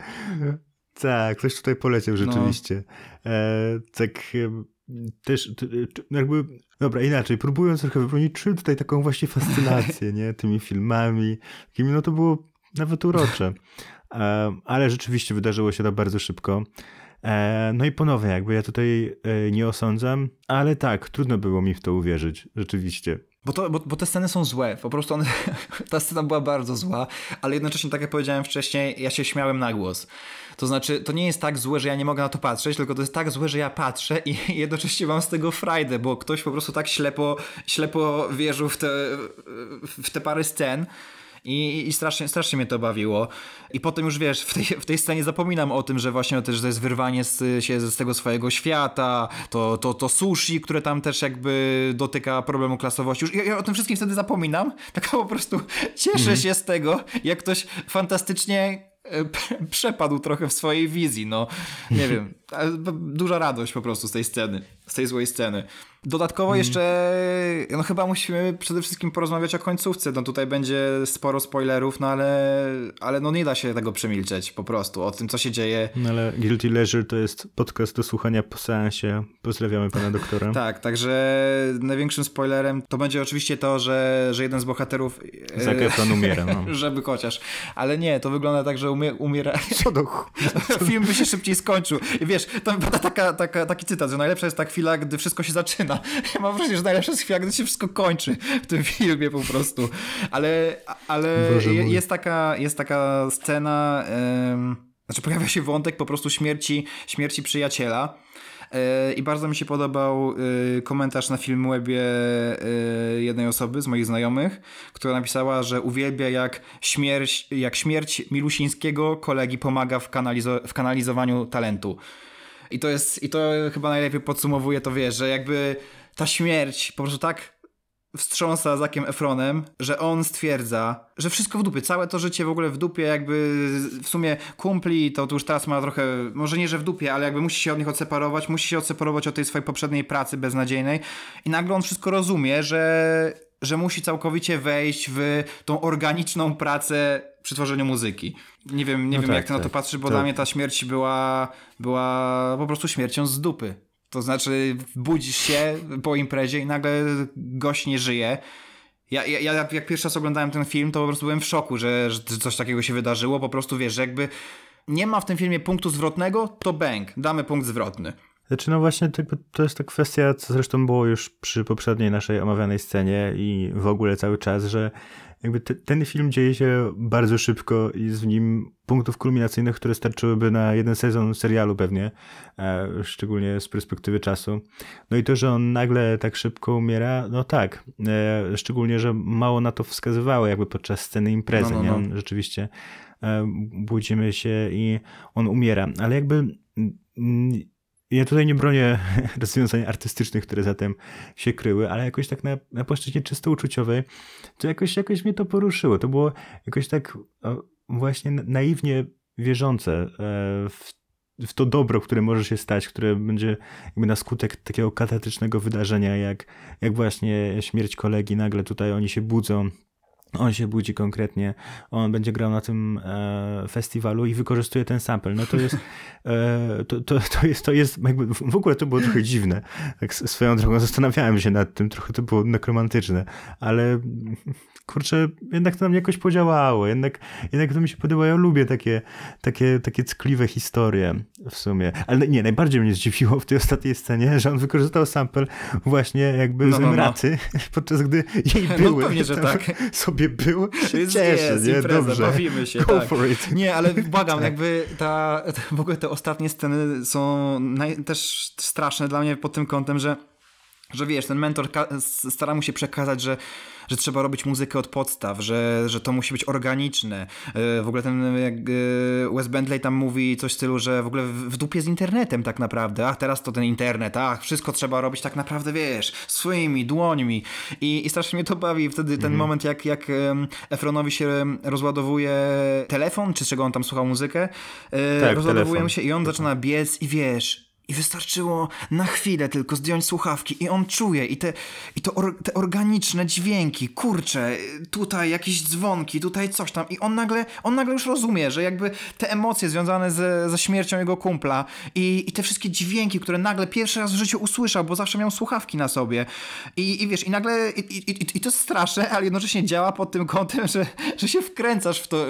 Tak, ktoś tutaj poleciał rzeczywiście. No. E, tak też jakby, dobra, inaczej, próbując trochę wybronić, czułem tutaj taką właśnie fascynację, nie, tymi filmami, takimi, no to było nawet urocze. E, ale rzeczywiście wydarzyło się to bardzo szybko. E, no i ponownie, jakby ja tutaj e, nie osądzam, ale tak, trudno było mi w to uwierzyć, rzeczywiście. Bo, to, bo, bo te sceny są złe, po prostu one, ta scena była bardzo zła, ale jednocześnie, tak jak powiedziałem wcześniej, ja się śmiałem na głos. To znaczy, to nie jest tak złe, że ja nie mogę na to patrzeć, tylko to jest tak złe, że ja patrzę i jednocześnie mam z tego frajdę, bo ktoś po prostu tak ślepo, ślepo wierzył w te, w te parę scen, i, i strasznie, strasznie mnie to bawiło. I potem już wiesz, w tej, w tej scenie zapominam o tym, że właśnie też to jest wyrwanie z, się z tego swojego świata, to, to, to sushi, które tam też jakby dotyka problemu klasowości. Już ja, ja o tym wszystkim wtedy zapominam, tak po prostu cieszę mm. się z tego, jak ktoś fantastycznie e, przepadł trochę w swojej wizji, no nie wiem, duża radość po prostu z tej sceny, z tej złej sceny. Dodatkowo mm. jeszcze, no chyba musimy przede wszystkim porozmawiać o końcówce. No tutaj będzie sporo spoilerów, no ale, ale no nie da się tego przemilczeć po prostu, o tym co się dzieje. No ale Guilty Leisure to jest podcast do słuchania po seansie. Pozdrawiamy pana doktora. tak, także największym spoilerem to będzie oczywiście to, że, że jeden z bohaterów... E, Zac Efron umiera, no. żeby chociaż. Ale nie, to wygląda tak, że umie, umiera... Co do Film by się szybciej skończył. I wiesz, to taka, taka, taki cytat, że najlepsza jest ta chwila, gdy wszystko się zaczyna. Ja mam wrażenie, że najlepsza jest chwila, gdy się wszystko kończy w tym filmie po prostu. Ale, ale jest, taka, jest taka scena, znaczy pojawia się wątek po prostu śmierci, śmierci przyjaciela. E, I bardzo mi się podobał e, komentarz na Filmwebie e, jednej osoby z moich znajomych, która napisała, że uwielbia jak śmierć, jak śmierć Milusińskiego kolegi pomaga w, kanalizo w kanalizowaniu talentu. I to jest, i to chyba najlepiej podsumowuje to, wiesz, że jakby ta śmierć po prostu tak wstrząsa Zakiem Efronem, że on stwierdza, że wszystko w dupie, całe to życie w ogóle w dupie, jakby w sumie kumpli, to, to już teraz ma trochę, może nie, że w dupie, ale jakby musi się od nich odseparować, musi się odseparować od tej swojej poprzedniej pracy beznadziejnej. I nagle on wszystko rozumie, że, że musi całkowicie wejść w tą organiczną pracę przy tworzeniu muzyki. Nie wiem, nie no wiem tak, jak ty tak. na to tak. patrzysz, bo to... dla mnie ta śmierć była, była po prostu śmiercią z dupy. To znaczy budzisz się po imprezie i nagle gość nie żyje. Ja, ja, ja jak pierwszy raz oglądałem ten film, to po prostu byłem w szoku, że, że coś takiego się wydarzyło. Po prostu wiesz, że jakby nie ma w tym filmie punktu zwrotnego, to bang, damy punkt zwrotny. Znaczy, no właśnie, to jest ta kwestia, co zresztą było już przy poprzedniej naszej omawianej scenie i w ogóle cały czas, że jakby te, ten film dzieje się bardzo szybko i w nim punktów kulminacyjnych, które starczyłyby na jeden sezon serialu pewnie, e, szczególnie z perspektywy czasu. No i to, że on nagle tak szybko umiera, no tak, e, szczególnie, że mało na to wskazywało jakby podczas sceny imprezy, no, no, no. nie? On rzeczywiście e, budzimy się i on umiera, ale jakby ja tutaj nie bronię rozwiązań artystycznych, które zatem się kryły, ale jakoś tak na, na płaszczyźnie czysto uczuciowej, to jakoś, jakoś mnie to poruszyło. To było jakoś tak właśnie naiwnie wierzące e, w, w to dobro, które może się stać, które będzie jakby na skutek takiego katatycznego wydarzenia, jak, jak właśnie śmierć kolegi, nagle tutaj oni się budzą, on się budzi konkretnie, on będzie grał na tym e, festiwalu i wykorzystuje ten sample. No to jest, e, to, to, to, jest, to jest jakby, w ogóle to było trochę dziwne. Tak swoją drogą zastanawiałem się nad tym, trochę to było nekromantyczne, ale kurczę, jednak to na mnie jakoś podziałało, jednak, jednak to mi się podoba, ja lubię takie, takie, takie ckliwe historie w sumie. Ale nie, najbardziej mnie zdziwiło w tej ostatniej scenie, że on wykorzystał sample właśnie jakby no, z Emraty, no, no. podczas gdy jej no, były. No pewnie, że tak. Sobie był, się jest, cieszę, jest, nie? Impreza, Dobrze. bawimy się. Go tak. for it. Nie, ale błagam, jakby ta, w ogóle te ostatnie sceny są naj, też straszne dla mnie pod tym kątem, że że wiesz, ten mentor stara mu się przekazać, że że trzeba robić muzykę od podstaw, że, że to musi być organiczne. E, w ogóle ten jak e, Wes Bentley tam mówi coś w stylu, że w ogóle w dupie z internetem tak naprawdę. Ach, teraz to ten internet, ach, wszystko trzeba robić tak naprawdę, wiesz, swoimi dłońmi. I, i strasznie mnie to bawi wtedy ten mhm. moment, jak, jak Efronowi się rozładowuje telefon, czy czego on tam słuchał muzykę, e, tak, rozładowuje telefon. się i on zaczyna biec i wiesz, i wystarczyło na chwilę tylko zdjąć słuchawki i on czuje i te, i to or, te organiczne dźwięki, kurcze, tutaj jakieś dzwonki, tutaj coś tam. I on nagle, on nagle już rozumie, że jakby te emocje związane ze, ze śmiercią jego kumpla i, i te wszystkie dźwięki, które nagle pierwszy raz w życiu usłyszał, bo zawsze miał słuchawki na sobie. I, i wiesz, i nagle i, i, i, to jest straszne, ale jednocześnie działa pod tym kątem, że, że się wkręcasz w, to,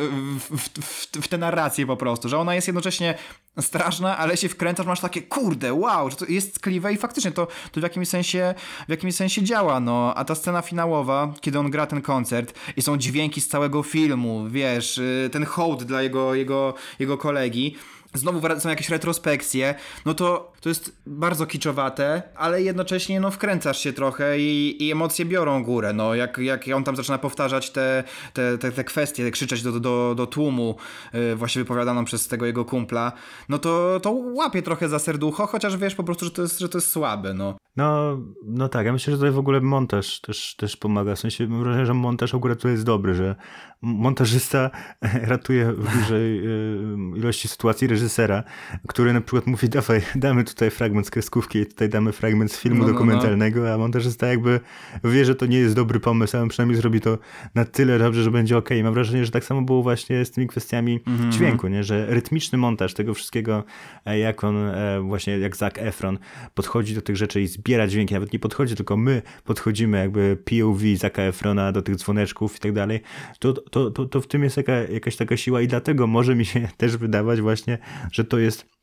w, w, w, w tę narrację po prostu, że ona jest jednocześnie straszna, ale się wkręcasz, masz takie kurde, wow, że to jest tkliwe i faktycznie to, to w, jakimś sensie, w jakimś sensie działa, no. A ta scena finałowa, kiedy on gra ten koncert i są dźwięki z całego filmu, wiesz, y, ten hołd dla jego, jego, jego kolegi, znowu są jakieś retrospekcje, no to to jest bardzo kiczowate, ale jednocześnie no wkręcasz się trochę i, i emocje biorą górę, no jak, jak on tam zaczyna powtarzać te, te, te, te kwestie, krzyczeć do, do, do tłumu yy, właśnie wypowiadaną przez tego jego kumpla, no to, to łapie trochę za serducho, chociaż wiesz po prostu, że to jest, że to jest słabe, no. No, no tak, ja myślę, że tutaj w ogóle montaż też, też pomaga. W sensie mam wrażenie, że montaż akurat tutaj jest dobry, że montażysta ratuje w dużej y, ilości sytuacji reżysera, który na przykład mówi, dawaj, damy tutaj fragment z kreskówki i tutaj damy fragment z filmu no, no, dokumentalnego, no. a montażysta jakby wie, że to nie jest dobry pomysł, ale przynajmniej zrobi to na tyle dobrze, że będzie ok. Mam wrażenie, że tak samo było właśnie z tymi kwestiami mm -hmm. dźwięku, nie? że rytmiczny montaż tego wszystkiego, e, jak on e, właśnie, jak Zac Efron podchodzi do tych rzeczy i zbiera dźwięki, nawet nie podchodzi, tylko my podchodzimy jakby POV Zaca Efrona do tych dzwoneczków i tak dalej, to, to, to, to w tym jest jaka, jakaś taka siła i dlatego może mi się też wydawać właśnie, że to jest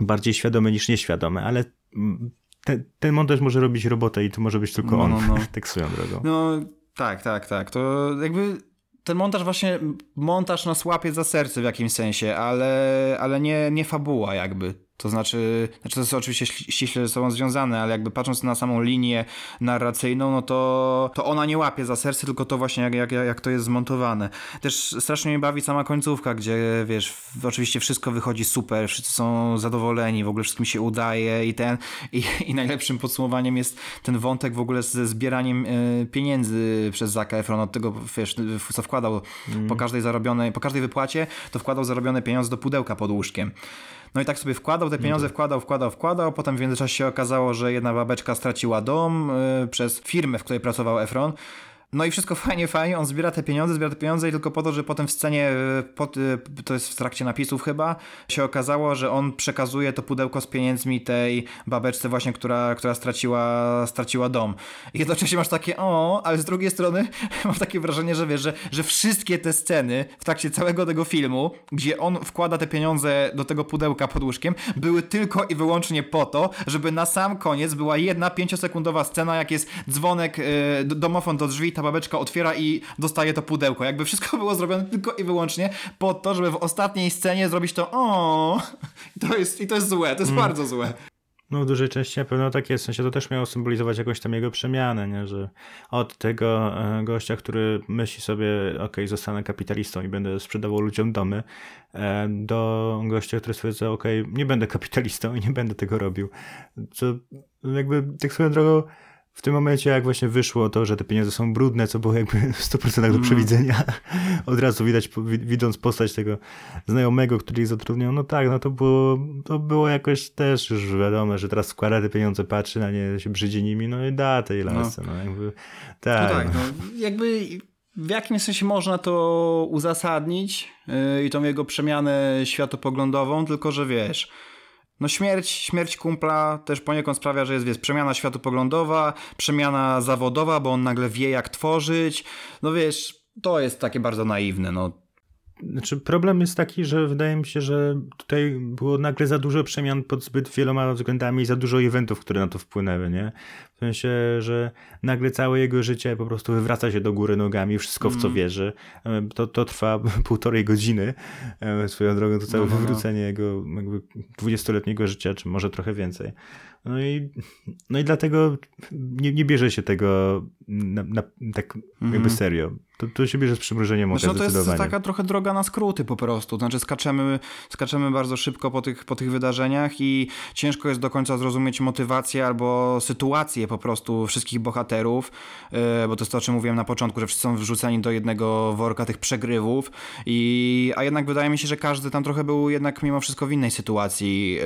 bardziej świadome niż nieświadome, ale ten, ten montaż może robić robotę i to może być tylko no, on, no, no. tak swoją drogą. No tak, tak, tak. To jakby ten montaż właśnie, montaż nas łapie za serce w jakimś sensie, ale, ale nie, nie fabuła jakby. To znaczy, znaczy to jest oczywiście ściśle ze sobą związane, ale jakby patrząc na samą linię narracyjną, no to, to ona nie łapie za serce, tylko to właśnie jak, jak, jak to jest zmontowane. Też strasznie mnie bawi sama końcówka, gdzie wiesz, oczywiście wszystko wychodzi super, wszyscy są zadowoleni, w ogóle wszystkim się udaje i ten, i, i najlepszym podsumowaniem jest ten wątek w ogóle ze zbieraniem y, pieniędzy przez Zaka Efron od tego, wiesz, co wkładał mm. po każdej zarobionej, po każdej wypłacie, to wkładał zarobione pieniądze do pudełka pod łóżkiem. No i tak sobie wkładał te pieniądze, wkładał, wkładał, wkładał. Potem w międzyczasie się okazało, że jedna babeczka straciła dom y, przez firmę, w której pracował Efron. No i wszystko fajnie, fajnie, on zbiera te pieniądze, zbiera te pieniądze i tylko po to, że potem w scenie, e, pod, e, to jest w trakcie napisów chyba, się okazało, że on przekazuje to pudełko z pieniędzmi tej babeczce właśnie, która, która straciła, straciła dom. I jednocześnie masz takie, o, ale z drugiej strony mam takie wrażenie, że wiesz, że, że wszystkie te sceny w trakcie całego tego filmu, gdzie on wkłada te pieniądze do tego pudełka pod łóżkiem, były tylko i wyłącznie po to, żeby na sam koniec była jedna pięciosekundowa scena, jak jest dzwonek, yy, domofon do drzwi, ta babeczka otwiera i dostaje to pudełko. Jakby wszystko było zrobione tylko i wyłącznie po to, żeby w ostatniej scenie zrobić to o to jest, i to jest złe, to jest mm. bardzo złe. No w dużej części na pewno tak jest, w sensie to też miało symbolizować jakąś tam jego przemianę, nie? że od tego e, gościa, który myśli sobie, ok, zostanę kapitalistą i będę sprzedawał ludziom domy, e, do gościa, który stwierdza, ok, nie będę kapitalistą i nie będę tego robił. Co jakby tak swoją drogą w tym momencie, jak właśnie wyszło to, że te pieniądze są brudne, co było jakby w 100% do mm. przewidzenia, od razu widać, widząc postać tego znajomego, który ich zatrudniał, no tak, no to było, to było jakoś też już wiadomo, że teraz składa te pieniądze, patrzy na nie, się brzydzi nimi, no i da tej lasce, no. no jakby, tak. No tak, no, jakby w jakimś sensie można to uzasadnić yy, i tą jego przemianę światopoglądową, tylko że wiesz, no śmierć, śmierć kumpla też poniekąd sprawia, że jest wiesz, przemiana światopoglądowa, przemiana zawodowa, bo on nagle wie jak tworzyć. No wiesz, to jest takie bardzo naiwne. No, znaczy, problem jest taki, że wydaje mi się, że tutaj było nagle za dużo przemian pod zbyt wieloma względami i za dużo eventów, które na to wpłynęły, nie? W sensie, że nagle całe jego życie po prostu wywraca się do góry nogami, wszystko w co mm. wierzy. To, to trwa półtorej godziny. Swoją drogą to całe no, no, no. wywrócenie jego jakby dwudziestoletniego życia, czy może trochę więcej. No i, no i dlatego nie, nie bierze się tego na, na, tak jakby serio. To, to się bierze z przymrużeniem oka Znaczy, no to jest taka trochę droga na skróty po prostu. Znaczy skaczemy, skaczemy bardzo szybko po tych, po tych wydarzeniach i ciężko jest do końca zrozumieć motywację albo sytuację po prostu wszystkich bohaterów, yy, bo to jest to, o czym mówiłem na początku, że wszyscy są wrzuceni do jednego worka tych przegrywów i a jednak wydaje mi się, że każdy tam trochę był jednak mimo wszystko w innej sytuacji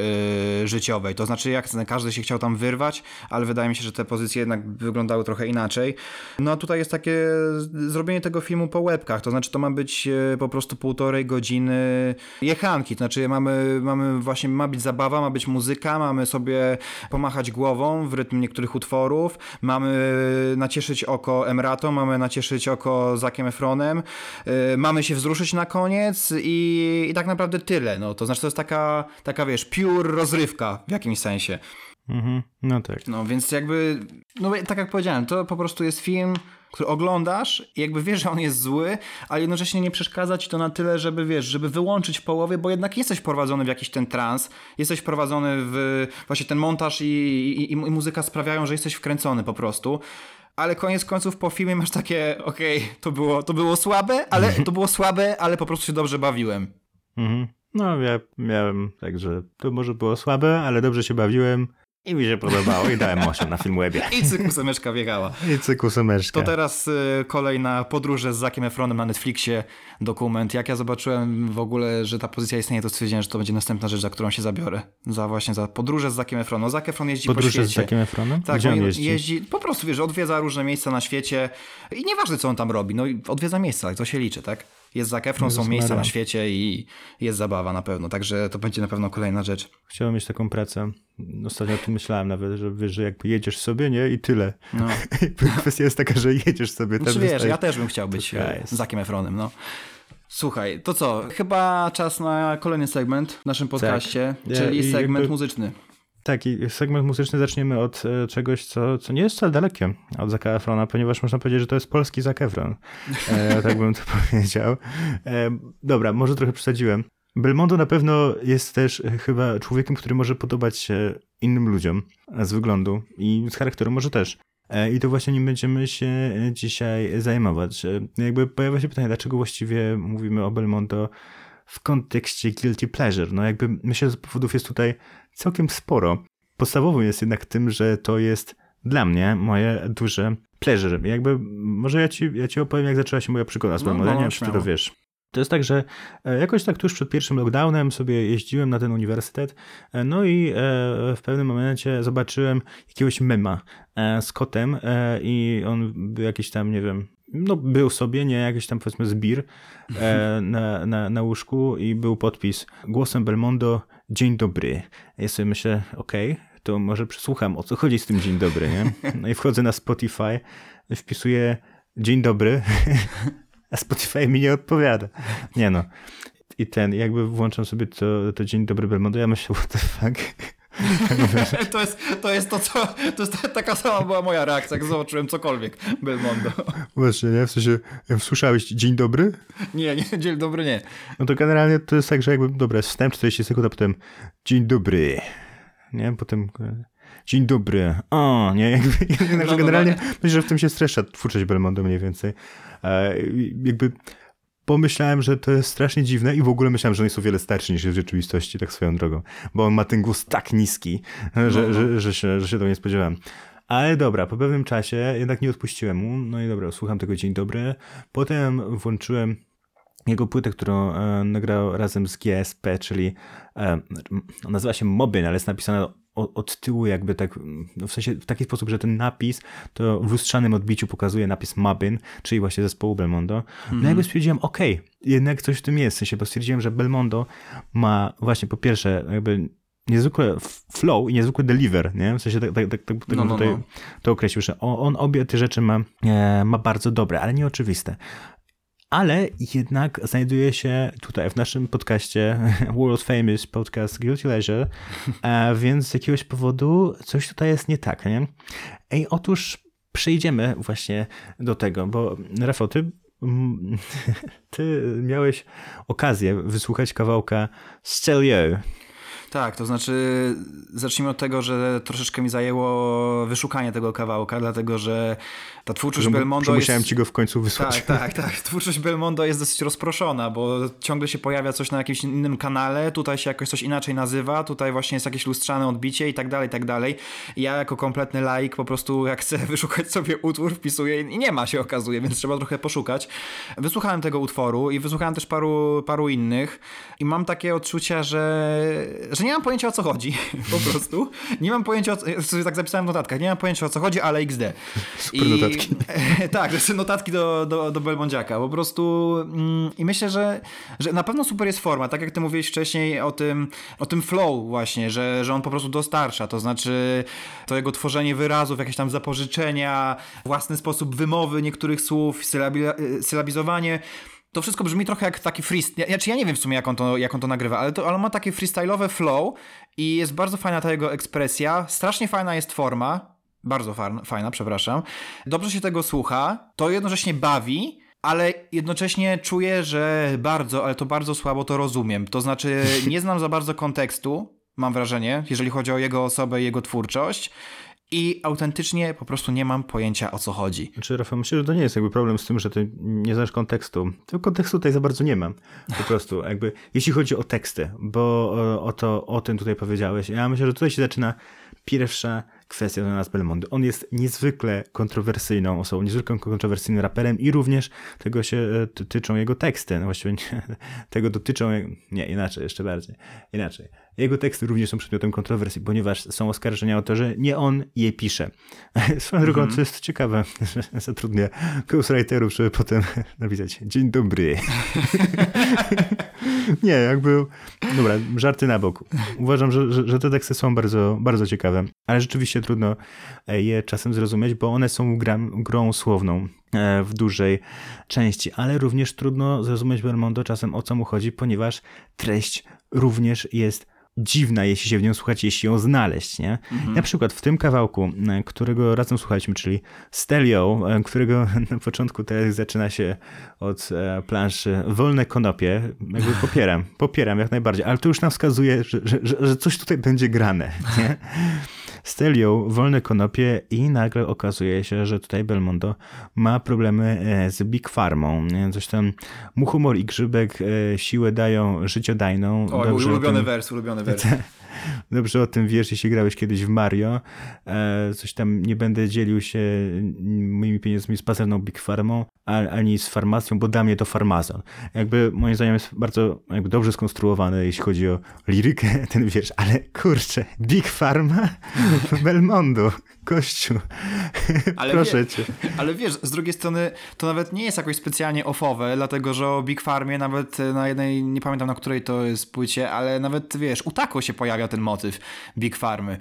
yy, życiowej. To znaczy jak każdy się chciał tam wyrwać, ale wydaje mi się, że te pozycje jednak wyglądały trochę inaczej. No a tutaj jest takie zrobienie tego filmu po łebkach, to znaczy to ma być e, po prostu półtorej godziny jechanki, to znaczy mamy, mamy właśnie, ma być zabawa, ma być muzyka, mamy sobie pomachać głową w rytm niektórych utworów, mamy nacieszyć oko Emrato, mamy nacieszyć oko Zakiem Efronem, e, mamy się wzruszyć na koniec i, i tak naprawdę tyle, no to znaczy to jest taka, taka wiesz, pure rozrywka w jakimś sensie. Mhm, no tak. No więc jakby, no tak jak powiedziałem, to po prostu jest film, który oglądasz i jakby wiesz, że on jest zły, ale jednocześnie nie przeszkadza ci to na tyle, żeby wiesz, żeby wyłączyć w połowie, bo jednak jesteś prowadzony w jakiś ten trans, jesteś prowadzony w właśnie ten montaż i, i, i muzyka sprawiają, że jesteś wkręcony po prostu. Ale koniec końców po filmie masz takie, okej, okay, to, było, to było słabe, ale to było słabe, ale po prostu się dobrze bawiłem. Mhm. No, ja miałem tak, że to może było słabe, ale dobrze się bawiłem. I mi się podobało i dałem 8 na Filmwebie. I cykusemeczka biegała. I cykusemeczka. To teraz y, kolejna podróże z Zakiem Efronem na Netflixie, dokument. Jak ja zobaczyłem w ogóle, że ta pozycja istnieje, to stwierdziłem, że to będzie następna rzecz, za którą się zabiorę. Za właśnie za podróże z Zakiem Efronem. No, Zac Efron jeździ podróże po świecie. z Zakiem Efronem? Tak, Gdzie on jeździ? jeździ? Po prostu, wiesz, odwiedza różne miejsca na świecie i nieważne, co on tam robi, no odwiedza miejsca, to się liczy, tak? Jest Zac Efron, są miejsca Maria. na świecie i jest zabawa na pewno, także to będzie na pewno kolejna rzecz. Chciałem mieć taką pracę. Ostatnio o tym myślałem nawet, że wiesz, że jakby jedziesz sobie, nie? I tyle. No. Kwestia jest taka, że jedziesz sobie. Znaczy wiesz, dostajesz- ja też bym chciał być e. Zakiem Efronem, no. Słuchaj, to co? Chyba czas na kolejny segment w naszym podcaście, Ja- czyli i segment jakby- muzyczny. Tak, i segment muzyczny zaczniemy od e, czegoś, co, co nie jest wcale dalekie od Zaka Efrona, ponieważ można powiedzieć, że to jest polski Zac Efron. E, tak bym to powiedział. E, dobra, może trochę przesadziłem. Belmondo na pewno jest też e, chyba człowiekiem, który może podobać się innym ludziom z wyglądu i z charakteru może też. E, I to właśnie nim będziemy się dzisiaj zajmować. Jakby pojawia się pytanie, dlaczego właściwie mówimy o Belmondo w kontekście guilty pleasure. No jakby myślę, że powodów jest tutaj całkiem sporo. Podstawowym jest jednak tym, że to jest dla mnie moje duże pleasure. Jakby może ja ci, ja ci opowiem, jak zaczęła się moja przygoda z No, Belmondo. no, ty to wiesz. To jest tak, że e, jakoś tak tuż przed pierwszym lockdownem sobie jeździłem na ten uniwersytet, e, no i e, w pewnym momencie zobaczyłem jakiegoś mema z kotem i on był jakiś tam, nie wiem, no był sobie, nie, jakiś tam powiedzmy zbir e, na, na, na łóżku i był podpis głosem Belmondo, dzień dobry. Ja sobie myślę, okej, to może przesłucham, o co chodzi z tym dzień dobry, nie? No i wchodzę na Spotify, wpisuję dzień dobry, a Spotify mi nie odpowiada. Nie no. I ten, jakby włączam sobie to, to dzień dobry Belmondo, ja myślę, what the fuck? To jest, to jest to, co. To jest taka sama była moja reakcja, jak zobaczyłem cokolwiek Belmondo. Właśnie, nie? W sensie, słyszałeś dzień dobry? Nie, nie, dzień dobry, nie. No to generalnie to jest tak, że jakby, dobra, wstęp 40 sekund, a potem dzień dobry, nie? Potem e, dzień dobry, o, nie? Jakby, No, że generalnie myślę, że w tym się stresza twórczość Belmondo mniej więcej. E, jakby pomyślałem, że to jest strasznie dziwne i w ogóle myślałem, że on jest o wiele starszy niż jest w rzeczywistości, tak swoją drogą, bo on ma ten głos tak niski, że, No. że, że, się, że się tego nie spodziewałem. Ale dobra, po pewnym czasie jednak nie odpuściłem mu, no i dobra, słucham tego dzień dobry. Potem włączyłem jego płytę, którą e, nagrał razem z GSP, czyli e, nazywa się Mobin, ale jest napisane od, tyłu jakby tak, no w sensie w taki sposób, że ten napis to w lustrzanym odbiciu pokazuje napis Mabin, czyli właśnie zespołu Belmondo. No jakby stwierdziłem, okej, jednak coś w tym jest, w sensie, bo stwierdziłem, że Belmondo ma właśnie po pierwsze jakby niezwykłe f- flow i niezwykły deliver, nie? W sensie tak, tak, tak, tak, tak No, no, tutaj no. to określił, że on, on obie te rzeczy ma, e, ma bardzo dobre, ale nieoczywiste. Ale jednak znajduje się tutaj w naszym podcaście World Famous Podcast Guilty Leisure, e, więc z jakiegoś powodu coś tutaj jest nie tak, nie? Ej, otóż przejdziemy właśnie do tego, bo Rafał, ty, ty miałeś okazję wysłuchać kawałka Stelio. Tak, to znaczy zacznijmy od tego, że troszeczkę mi zajęło wyszukanie tego kawałka, dlatego że ta twórczość Że Belmondo że jest... musiałem ci go w końcu wysłać. Tak, tak, tak. Twórczość Belmondo jest dosyć rozproszona, bo ciągle się pojawia coś na jakimś innym kanale, tutaj się jakoś coś inaczej nazywa, tutaj właśnie jest jakieś lustrzane odbicie i tak dalej, i tak dalej. Ja jako kompletny laik po prostu jak chcę wyszukać sobie utwór, wpisuję i nie ma się okazuje, więc trzeba trochę poszukać. Wysłuchałem tego utworu i wysłuchałem też paru, paru innych i mam takie odczucia, że, że nie mam pojęcia o co chodzi, po prostu. Nie mam pojęcia, o co, tak zapisałem w notatkach, nie mam pojęcia o co chodzi, ale XD. Super notatki. tak, to są notatki do, do, do Belmondziaka. Po prostu mm, i myślę, że, że na pewno super jest forma, tak jak ty mówiłeś wcześniej o tym, o tym flow właśnie, że, że on po prostu dostarcza, to znaczy to jego tworzenie wyrazów, jakieś tam zapożyczenia, własny sposób wymowy niektórych słów, sylabi, sylabizowanie. To wszystko brzmi trochę jak taki freestyle. Znaczy ja nie wiem w sumie jak on to, jak on to nagrywa, ale, to, ale ma takie freestyle'owe flow i jest bardzo fajna ta jego ekspresja. Strasznie fajna jest forma. Bardzo fa- fajna, przepraszam. Dobrze się tego słucha. To jednocześnie bawi, ale jednocześnie czuję, że bardzo, ale to bardzo słabo to rozumiem. To znaczy nie znam za bardzo kontekstu, mam wrażenie, jeżeli chodzi o jego osobę i jego twórczość. I autentycznie po prostu nie mam pojęcia o co chodzi. Znaczy, Rafał, myślę, że to nie jest jakby problem z tym, że ty nie znasz kontekstu. Tego kontekstu tutaj za bardzo nie mam. Po prostu, jakby, jeśli chodzi o teksty, bo e, o, to, o tym tutaj powiedziałeś, ja myślę, że tutaj się zaczyna pierwsza kwestia związana z Belmondo. On jest niezwykle kontrowersyjną osobą, niezwykle kontrowersyjnym raperem i również tego się e, ty- tyczą jego teksty. No właściwie nie, tego dotyczą, nie, inaczej, jeszcze bardziej, inaczej. Jego teksty również są przedmiotem kontrowersji, ponieważ są oskarżenia o to, że nie on je pisze. Swoją drogą, to jest ciekawe, że zatrudnia ghostwriterów, żeby potem napisać dzień dobry. nie, jakby, dobra, żarty na boku. Uważam, że, że, że te teksty są bardzo, bardzo ciekawe, ale rzeczywiście trudno e, je czasem zrozumieć, bo one są grą słowną e, w dużej części, ale również trudno zrozumieć Belmondo czasem o co mu chodzi, ponieważ treść również jest dziwna, jeśli się w nią słuchać, jeśli ją znaleźć, nie? Na przykład w tym kawałku, e, którego razem słuchaliśmy, czyli Stelio, e, którego na początku teraz zaczyna się od e, planszy Wolne konopie, jakby popieram, popieram jak najbardziej, ale to już nam wskazuje, że, że, że, że coś tutaj będzie grane, nie? Stelio, wolne konopie i nagle okazuje się, że tutaj Belmondo ma problemy e, z Big Farmą. Coś tam muchomor i grzybek e, siłę dają życiodajną. O, ulubiony tym- wers, ulubiony wers. Dobrze o tym wiesz, jeśli grałeś kiedyś w Mario. E, coś tam nie będę dzielił się moimi pieniędzmi z pazerną Big Farmą, ani z farmacją, bo dla mnie to farmazon. Jakby moim zdaniem jest bardzo jakby dobrze skonstruowany, jeśli chodzi o lirykę, ten wiersz, ale kurczę, Big Pharma? Belmondo, gościu, Ale proszę wie- cię. Ale wiesz, z drugiej strony to nawet nie jest jakoś specjalnie ofowe, dlatego że o Big Farmie nawet na jednej, nie pamiętam na której to jest płycie, ale nawet wiesz, u Taco się pojawia ten motyw Big Farmy.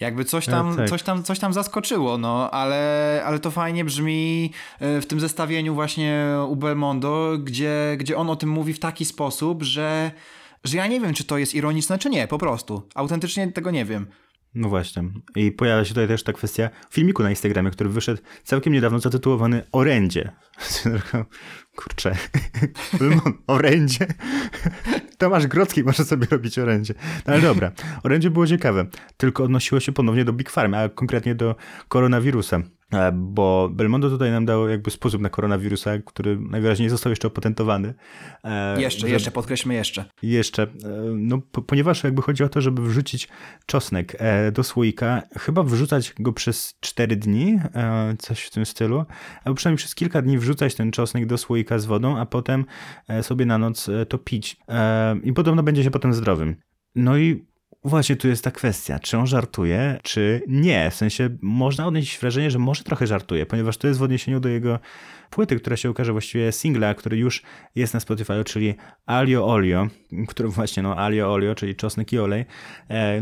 Jakby coś tam, E, tak. coś tam, coś tam zaskoczyło, no, ale, ale to fajnie brzmi e, w tym zestawieniu właśnie u Belmondo, gdzie, gdzie on o tym mówi w taki sposób, że, że ja nie wiem, czy to jest ironiczne, czy nie, po prostu. Autentycznie tego nie wiem. No właśnie. I pojawia się tutaj też ta kwestia filmiku na Instagramie, który wyszedł całkiem niedawno zatytułowany Orędzie. Kurczę. Belmont, Orędzie. Tomasz Grodzki może sobie robić orędzie. No ale dobra. Orędzie było ciekawe. Tylko odnosiło się ponownie do Big Farm, a konkretnie do koronawirusa. E, Bo Belmondo tutaj nam dał jakby sposób na koronawirusa, który najwyraźniej został jeszcze opatentowany. E, Jeszcze, żeby- jeszcze, podkreślmy jeszcze. jeszcze, e, no po, ponieważ jakby chodzi o to, żeby wrzucić czosnek do słoika, chyba wrzucać go przez 4 dni, coś w tym stylu, albo przynajmniej przez kilka dni wrzucać ten czosnek do słoika z wodą, a potem e, sobie na noc e, to pić. E, I podobno będzie się potem zdrowym. No i Właśnie tu jest ta kwestia, czy on żartuje, czy nie. W sensie można odnieść wrażenie, że może trochę żartuje, ponieważ to jest w odniesieniu do jego płyty, która się ukaże właściwie singla, który już jest na Spotify, czyli Alio Olio, który właśnie, no Alio Olio, czyli czosnek i olej.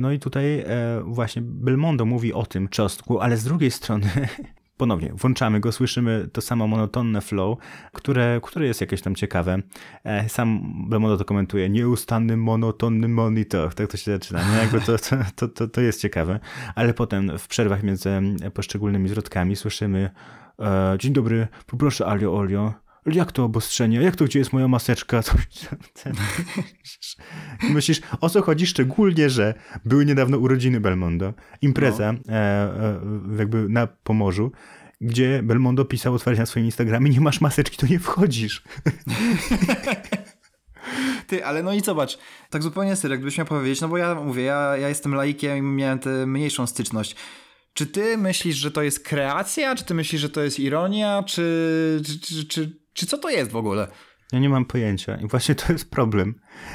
No i tutaj właśnie Belmondo mówi o tym czosnku, ale z drugiej strony ponownie włączamy go, słyszymy to samo monotonne flow, które, które jest jakieś tam ciekawe. E, Sam Belmondo to komentuje, nieustanny, monotonny monitor, tak to się zaczyna, nie? Jakby to, to, to, to, jest ciekawe, ale potem w przerwach między poszczególnymi zwrotkami słyszymy e, dzień dobry, poproszę alio olio, jak to obostrzenie? Jak to, gdzie jest moja maseczka? Ten... Myślisz, o co chodzi? Szczególnie, że były niedawno urodziny Belmondo, impreza no. e, e, jakby na Pomorzu, gdzie Belmondo pisał otwarcie na swoim Instagramie, nie masz maseczki, to nie wchodzisz. Ty, ale no i zobacz, tak zupełnie serio, gdybyś miał powiedzieć, no bo ja mówię, ja, ja jestem laikiem i miałem tę mniejszą styczność. Czy ty myślisz, że to jest kreacja, czy ty myślisz, że to jest ironia, czy, czy, czy, czy, czy co to jest w ogóle? Ja nie mam pojęcia i właśnie to jest problem.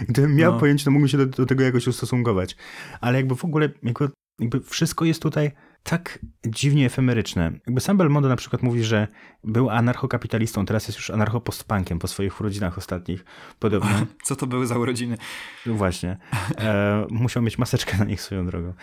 Gdybym miał no. pojęcie, to mógłbym się do, do, tego jakoś ustosunkować. Ale jakby w ogóle, jakby, jakby wszystko jest tutaj tak dziwnie efemeryczne. Jakby sam Belmondo na przykład mówi, że był anarchokapitalistą, teraz jest już anarchopostpunkiem po swoich urodzinach ostatnich. Podobno. Co to były za urodziny? No właśnie. E, musiał mieć maseczkę na nich swoją drogą.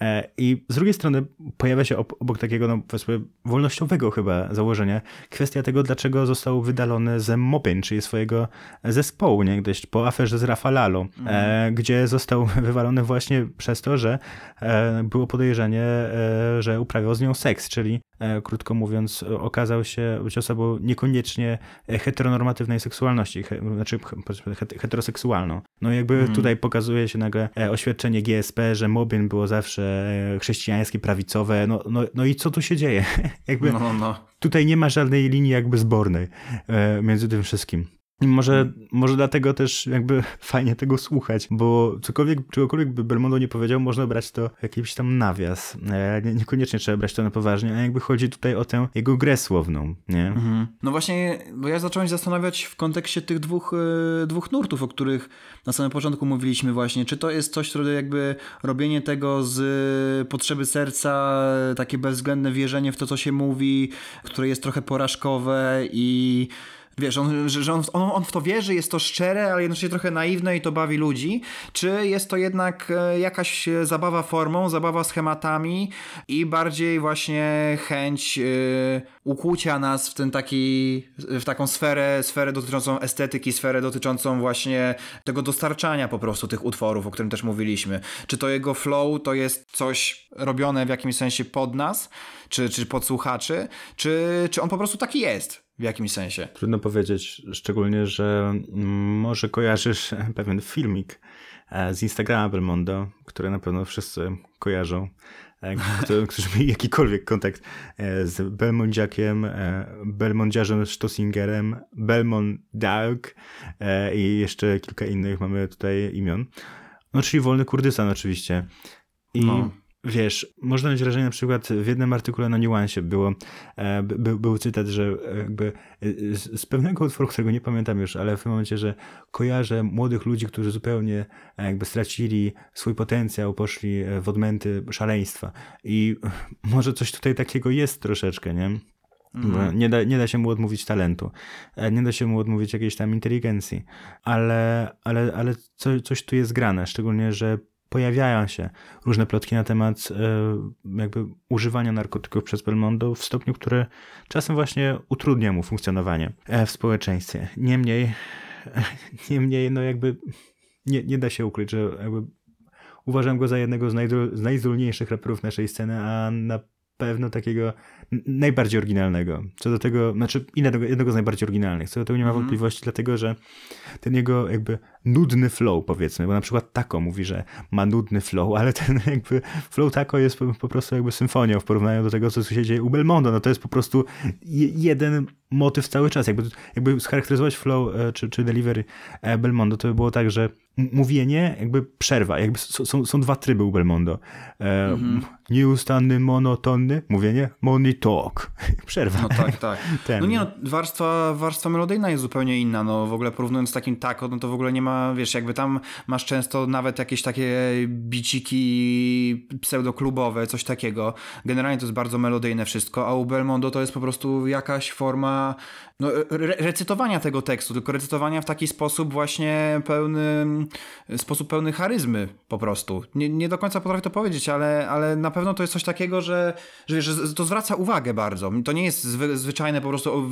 E, I z drugiej strony pojawia się obok takiego, no powiedzmy, wolnościowego chyba założenia kwestia tego, dlaczego został wydalony ze Mopin, czyli swojego zespołu, niegdyś po aferze z Rafalalo, mm. e, gdzie został wywalony właśnie przez to, że e, było podejrzenie, e, że uprawiał z nią seks, czyli E, krótko mówiąc, okazał się być osobą niekoniecznie heteronormatywnej seksualności, znaczy heteroseksualną. No jakby hmm. tutaj pokazuje się nagle e, oświadczenie GSP, że Mobbing było zawsze e, chrześcijańskie, prawicowe, no, no, no i co tu się dzieje? jakby no, no. tutaj nie ma żadnej linii jakby zbornej między tym wszystkim. Może, hmm. może dlatego też jakby fajnie tego słuchać, bo cokolwiek, czegokolwiek by Belmondo nie powiedział, można brać to jakiś tam nawias. E, nie, niekoniecznie trzeba brać to na poważnie, a jakby chodzi tutaj o tę jego grę słowną, nie? Mhm. No właśnie, bo ja zacząłem się zastanawiać w kontekście tych dwóch, e, dwóch nurtów, o których na samym początku mówiliśmy właśnie. Czy to jest coś, które jakby robienie tego z potrzeby serca, takie bezwzględne wierzenie w to, co się mówi, które jest trochę porażkowe i wiesz, on, że on, on, on, w to wierzy, jest to szczere, ale jednocześnie trochę naiwne i to bawi ludzi, czy jest to jednak e, jakaś zabawa formą, zabawa schematami i bardziej właśnie chęć y, ukłucia nas w ten taki, w taką sferę, sferę dotyczącą estetyki, sferę dotyczącą właśnie tego dostarczania po prostu tych utworów, o którym też mówiliśmy. Czy to jego flow to jest coś robione w jakimś sensie pod nas, czy, czy pod słuchaczy, czy, czy on po prostu taki jest? W jakimś sensie. Trudno powiedzieć, szczególnie, że może kojarzysz pewien filmik e, z Instagrama Belmondo, który na pewno wszyscy kojarzą, e, którzy mieli jakikolwiek kontakt e, z Belmondziakiem, Belmondziarzem Stossingerem, Belmont Dark i jeszcze kilka innych mamy tutaj imion. No, czyli Wolny Kurdystan oczywiście. I no. Wiesz, można mieć wrażenie na przykład w jednym artykule na niuansie było, e, by, był cytat, że jakby z, z, pewnego utworu, którego nie pamiętam już, ale w tym momencie, że kojarzę młodych ludzi, którzy zupełnie e, jakby stracili swój potencjał, poszli w odmęty szaleństwa. I może coś tutaj takiego jest troszeczkę, nie? Mhm. Nie, da, nie da się mu odmówić talentu, e, nie da się mu odmówić jakiejś tam inteligencji, ale, ale, ale co, coś tu jest grane, szczególnie, że pojawiają się różne plotki na temat e, jakby używania narkotyków przez Belmondo w stopniu, który czasem właśnie utrudnia mu funkcjonowanie e, w społeczeństwie. Niemniej, niemniej no jakby nie, nie da się ukryć, że jakby uważam go za jednego z, z najzdolniejszych raperów naszej sceny, a na pewno takiego najbardziej oryginalnego. Co do tego, znaczy innego, jednego z najbardziej oryginalnych. Co do tego nie ma mm. wątpliwości, dlatego że ten jego jakby nudny flow powiedzmy, bo na przykład Taco mówi, że ma nudny flow, ale ten jakby flow Taco jest po, po prostu jakby symfonią w porównaniu do tego, co się dzieje u Belmondo. No to jest po prostu jeden motyw cały czas. Jakby, jakby scharakteryzować flow e, czy, czy delivery e, Belmondo, to by było tak, że mówienie, jakby przerwa, jakby są, są dwa tryby u Belmondo. E, mhm. Nieustanny, monotonny, mówienie, money talk. Przerwa. No tak, tak. Ten. No nie no, warstwa, warstwa melodyjna jest zupełnie inna, no w ogóle porównując z takim tako, no to w ogóle nie ma, wiesz, jakby tam masz często nawet jakieś takie biciki pseudoklubowe, coś takiego. Generalnie to jest bardzo melodyjne wszystko, a u Belmondo to jest po prostu jakaś forma no, re recytowania tego tekstu, tylko recytowania w taki sposób właśnie pełny, sposób pełny charyzmy po prostu. Nie, nie do końca potrafię to powiedzieć, ale, ale na pewno to jest coś takiego, że, że, że to zwraca uwagę bardzo. To nie jest zwy, zwyczajne po prostu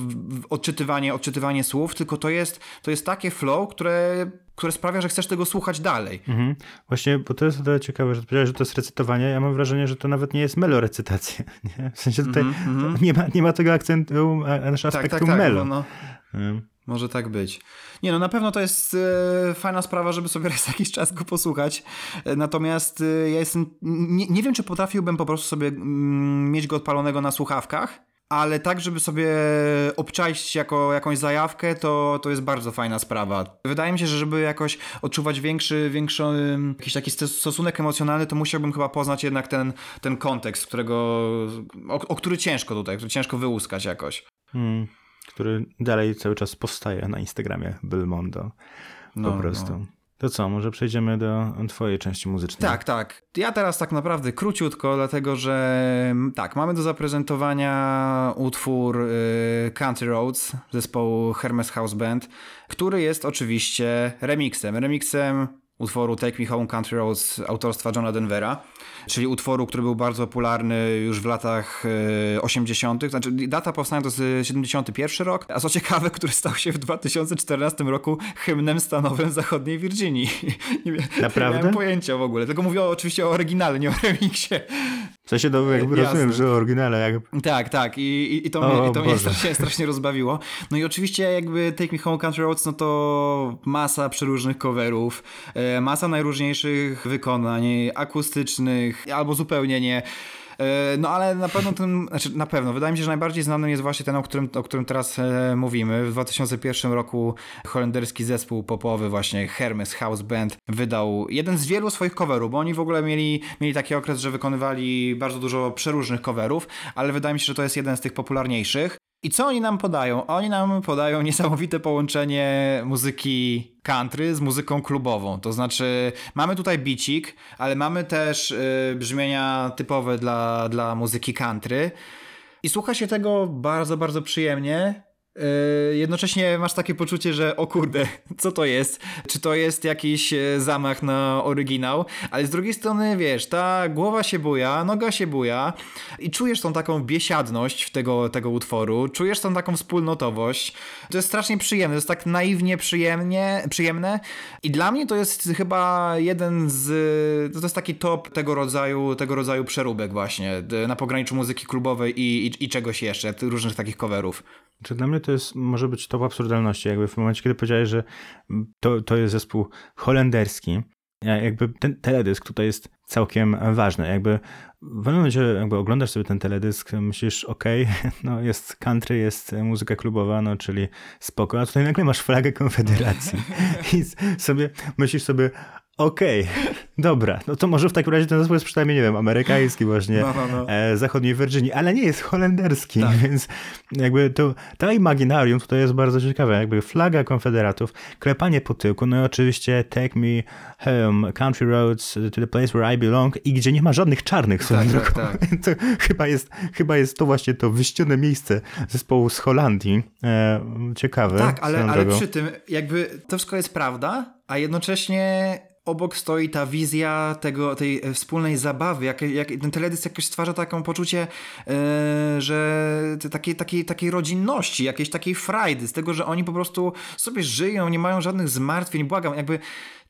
odczytywanie, odczytywanie słów, tylko to jest, to jest takie flow, które które sprawia, że chcesz tego słuchać dalej. Mhm. Właśnie, bo to jest tyle ciekawe, że powiedziałeś, że to jest recytowanie. Ja mam wrażenie, że to nawet nie jest melorecytacja. Nie? W sensie tutaj mm -hmm. nie, ma, nie ma tego akcentu, nasz aspektu tak, tak, tak, melo. No, no. Może tak być. Nie no, na pewno to jest e, fajna sprawa, żeby sobie raz jakiś czas go posłuchać. E, natomiast e, ja jestem. Nie, nie wiem, czy potrafiłbym po prostu sobie mm, mieć go odpalonego na słuchawkach, ale tak, żeby sobie obczaić jako jakąś zajawkę, to, to jest bardzo fajna sprawa. Wydaje mi się, że żeby jakoś odczuwać większy, większy jakiś taki stosunek emocjonalny, to musiałbym chyba poznać jednak ten, ten kontekst, którego, o, o który ciężko tutaj, który ciężko wyłuskać jakoś. Hmm, który dalej cały czas powstaje na Instagramie Belmondo. Po No, prostu. no. To co, może przejdziemy do twojej części muzycznej? Tak, tak. Ja teraz tak naprawdę króciutko, dlatego że mm, tak, mamy do zaprezentowania utwór y, Country Roads zespołu Hermes House Band, który jest oczywiście remixem. Remixem utworu Take Me Home Country Roads autorstwa Johna Denvera, czyli utworu, który był bardzo popularny już w latach y, 80. Znaczy, data powstania to jest 71 rok, a co ciekawe, który stał się w 2014 roku hymnem stanowym zachodniej Virginii. Naprawdę? Nie miałem pojęcia w ogóle, tylko mówię oczywiście o oryginale, nie o remiksie. W sensie to jakby Jasne. rozumiem, że oryginale jak... Tak, tak. I, i, i to, O, mnie, i to mnie strasznie, strasznie rozbawiło. No i oczywiście jakby Take Me Home Country Roads, no to masa przeróżnych coverów, e, masa najróżniejszych wykonań akustycznych albo zupełnie nie. E, No ale na pewno ten, znaczy na pewno, wydaje mi się, że najbardziej znanym jest właśnie ten, o którym, o którym teraz e, mówimy. W 2001 roku holenderski zespół popowy właśnie Hermes House Band wydał jeden z wielu swoich coverów, bo oni w ogóle mieli, mieli taki okres, że wykonywali bardzo dużo przeróżnych coverów, ale wydaje mi się, że to jest jeden z tych popularniejszych. I co oni nam podają? Oni nam podają niesamowite połączenie muzyki country z muzyką klubową. To znaczy, mamy tutaj bicik, ale mamy też y, brzmienia typowe dla, dla muzyki country. I słucha się tego bardzo, bardzo przyjemnie. Yy, Jednocześnie masz takie poczucie, że o kurde, co to jest? Czy to jest jakiś e, zamach na oryginał? Ale z drugiej strony, wiesz, ta głowa się buja, noga się buja i czujesz tą taką biesiadność tego, tego utworu, czujesz tą taką wspólnotowość. To jest strasznie przyjemne, to jest tak naiwnie przyjemnie, przyjemne i dla mnie to jest chyba jeden z... To jest taki top tego rodzaju, tego rodzaju przeróbek właśnie, na pograniczu muzyki klubowej i, i, i czegoś jeszcze, różnych takich coverów. Czy dla mnie to jest, może być top absurdalności, jakby w momencie, kiedy powiedziałeś, że to, to jest zespół holenderski, ja- jakby ten teledysk tutaj jest całkiem ważny, jakby w pewnym momencie jakby oglądasz sobie ten teledysk, myślisz, okej, no jest country, jest muzyka klubowa, no czyli spoko, a tutaj nagle masz flagę Konfederacji. I sobie myślisz sobie, okej, dobra, no to może w takim razie ten zespół jest przynajmniej, nie wiem, amerykański właśnie, No, no, no. e, zachodniej Virginii, ale nie jest holenderski, Tak. więc jakby to, ta imaginarium tutaj jest bardzo ciekawe, jakby flaga konfederatów, klepanie po tyłku, no i oczywiście Take Me Home, Country Roads to the place where I belong i gdzie nie ma żadnych czarnych Tak, tak, tak. To chyba jest, chyba jest to właśnie to wyścione miejsce zespołu z Holandii. E, ciekawe. Tak, ale, ale przy tym jakby to wszystko jest prawda, a jednocześnie obok stoi ta wizja tego, tej e, wspólnej zabawy, jak, jak ten teledysk jakoś stwarza taką poczucie, e, że takiej, takiej, takiej rodzinności, jakiejś takiej frajdy, z tego, że oni po prostu sobie żyją, nie mają żadnych zmartwień, błagam, jakby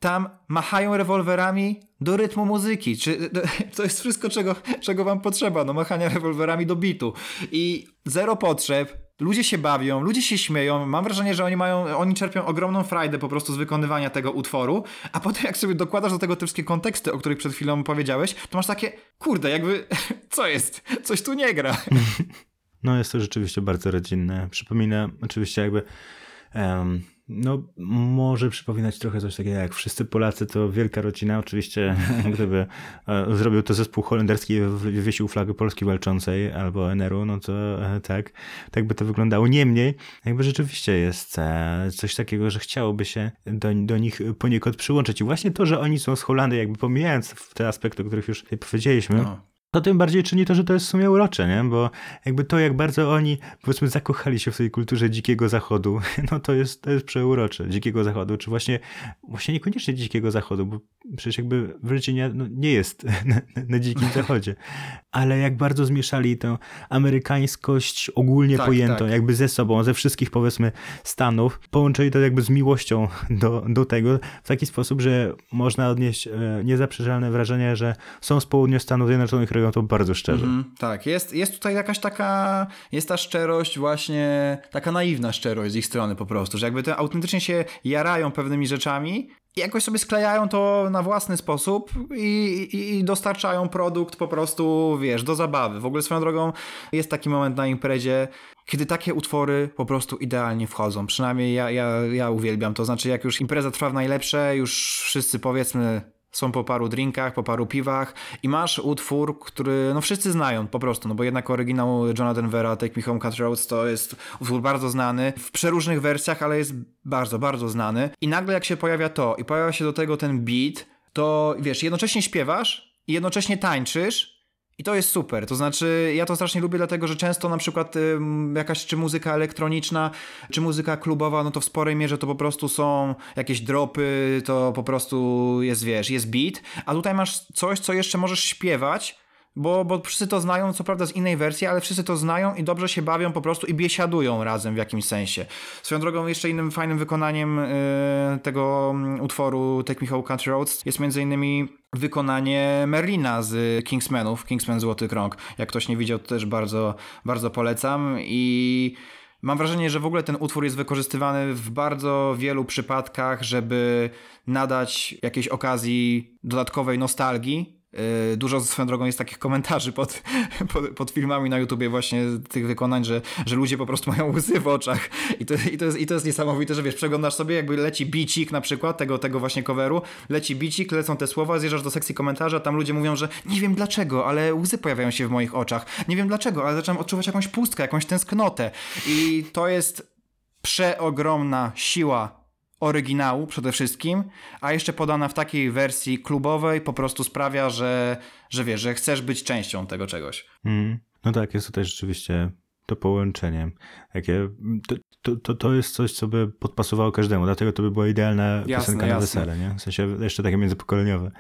tam machają rewolwerami do rytmu muzyki. Czy, to jest wszystko, czego, czego wam potrzeba, no machania rewolwerami do bitu. I zero potrzeb, ludzie się bawią, ludzie się śmieją. Mam wrażenie, że oni mają, oni czerpią ogromną frajdę po prostu z wykonywania tego utworu, a potem jak sobie dokładasz do tego te wszystkie konteksty, o których przed chwilą powiedziałeś, to masz takie, kurde, jakby, co jest? Coś tu nie gra. No jest to rzeczywiście bardzo rodzinne. Przypomina oczywiście jakby em, no może przypominać trochę coś takiego jak wszyscy Polacy to wielka rodzina. Oczywiście gdyby e, zrobił to zespół holenderski i wywiesił flagę Polski walczącej albo NR-u, no to e, tak, tak by to wyglądało. Niemniej jakby rzeczywiście jest e, coś takiego, że chciałoby się do, do nich poniekąd przyłączyć. I właśnie to, że oni są z Holandii, jakby pomijając te aspekty, o których już powiedzieliśmy, No. To tym bardziej czyni to, że to jest w sumie urocze, nie? Bo jakby to, jak bardzo oni, powiedzmy, zakochali się w tej kulturze dzikiego zachodu, no to jest, to jest przeurocze. Dzikiego zachodu, czy właśnie, właśnie niekoniecznie dzikiego zachodu, bo przecież jakby Virginia no, nie jest na, na, dzikim zachodzie. Ale jak bardzo zmieszali tę amerykańskość ogólnie Tak, pojętą, tak. jakby ze sobą, ze wszystkich, powiedzmy, stanów, połączyli to jakby z miłością do, do tego w taki sposób, że można odnieść e, niezaprzeczalne wrażenie, że są z południa Stanów Zjednoczonych robią to bardzo szczerze. Mhm, tak, jest, jest tutaj jakaś taka, jest ta szczerość właśnie, taka naiwna szczerość z ich strony po prostu, że jakby to autentycznie się jarają pewnymi rzeczami i jakoś sobie sklejają to na własny sposób i, i, i dostarczają produkt po prostu, wiesz, do zabawy. W ogóle swoją drogą jest taki moment na imprezie, kiedy takie utwory po prostu idealnie wchodzą. Przynajmniej ja, ja, ja uwielbiam. To znaczy, jak już impreza trwa w najlepsze, już wszyscy powiedzmy są po paru drinkach, po paru piwach i masz utwór, który no wszyscy znają po prostu, no bo jednak oryginał Johna Denvera Take Me Home Country Roads to jest utwór bardzo znany, w przeróżnych wersjach, ale jest bardzo, bardzo znany. I nagle jak się pojawia to i pojawia się do tego ten beat, to wiesz, jednocześnie śpiewasz i jednocześnie tańczysz i to jest super. To znaczy, ja to strasznie lubię, dlatego że często na przykład jakaś czy muzyka elektroniczna, czy muzyka klubowa, no to w sporej mierze to po prostu są jakieś dropy, to po prostu jest, wiesz, jest beat, a tutaj masz coś, co jeszcze możesz śpiewać. Bo, bo wszyscy to znają, co prawda z innej wersji, ale wszyscy to znają i dobrze się bawią po prostu i biesiadują razem w jakimś sensie. Swoją drogą jeszcze innym fajnym wykonaniem y, tego mm, utworu Take Me Home Country Roads jest między innymi wykonanie Merlina z Kingsmanów, Kingsman Złoty Krąg. Jak ktoś nie widział, to też bardzo, bardzo polecam i mam wrażenie, że w ogóle ten utwór jest wykorzystywany w bardzo wielu przypadkach, żeby nadać jakiejś okazji dodatkowej nostalgii dużo swoją drogą jest takich komentarzy pod, pod, pod, filmami na YouTubie właśnie tych wykonań, że, że ludzie po prostu mają łzy w oczach. I to, i, to jest, i to jest niesamowite, że wiesz, przeglądasz sobie jakby leci bicik na przykład tego, tego właśnie coveru, leci bicik, lecą te słowa, zjeżdżasz do sekcji komentarza, tam ludzie mówią, że nie wiem dlaczego, ale łzy pojawiają się w moich oczach, nie wiem dlaczego, ale zacząłem odczuwać jakąś pustkę, jakąś tęsknotę. I to jest przeogromna siła oryginału przede wszystkim, a jeszcze podana w takiej wersji klubowej po prostu sprawia, że, że wiesz, że chcesz być częścią tego czegoś. Mm. No tak, jest tutaj rzeczywiście to połączenie. Takie, to, to, to jest coś, co by podpasowało każdemu, dlatego to by była idealna jasne, piosenka na jasne. wesele, nie? W sensie jeszcze takie międzypokoleniowe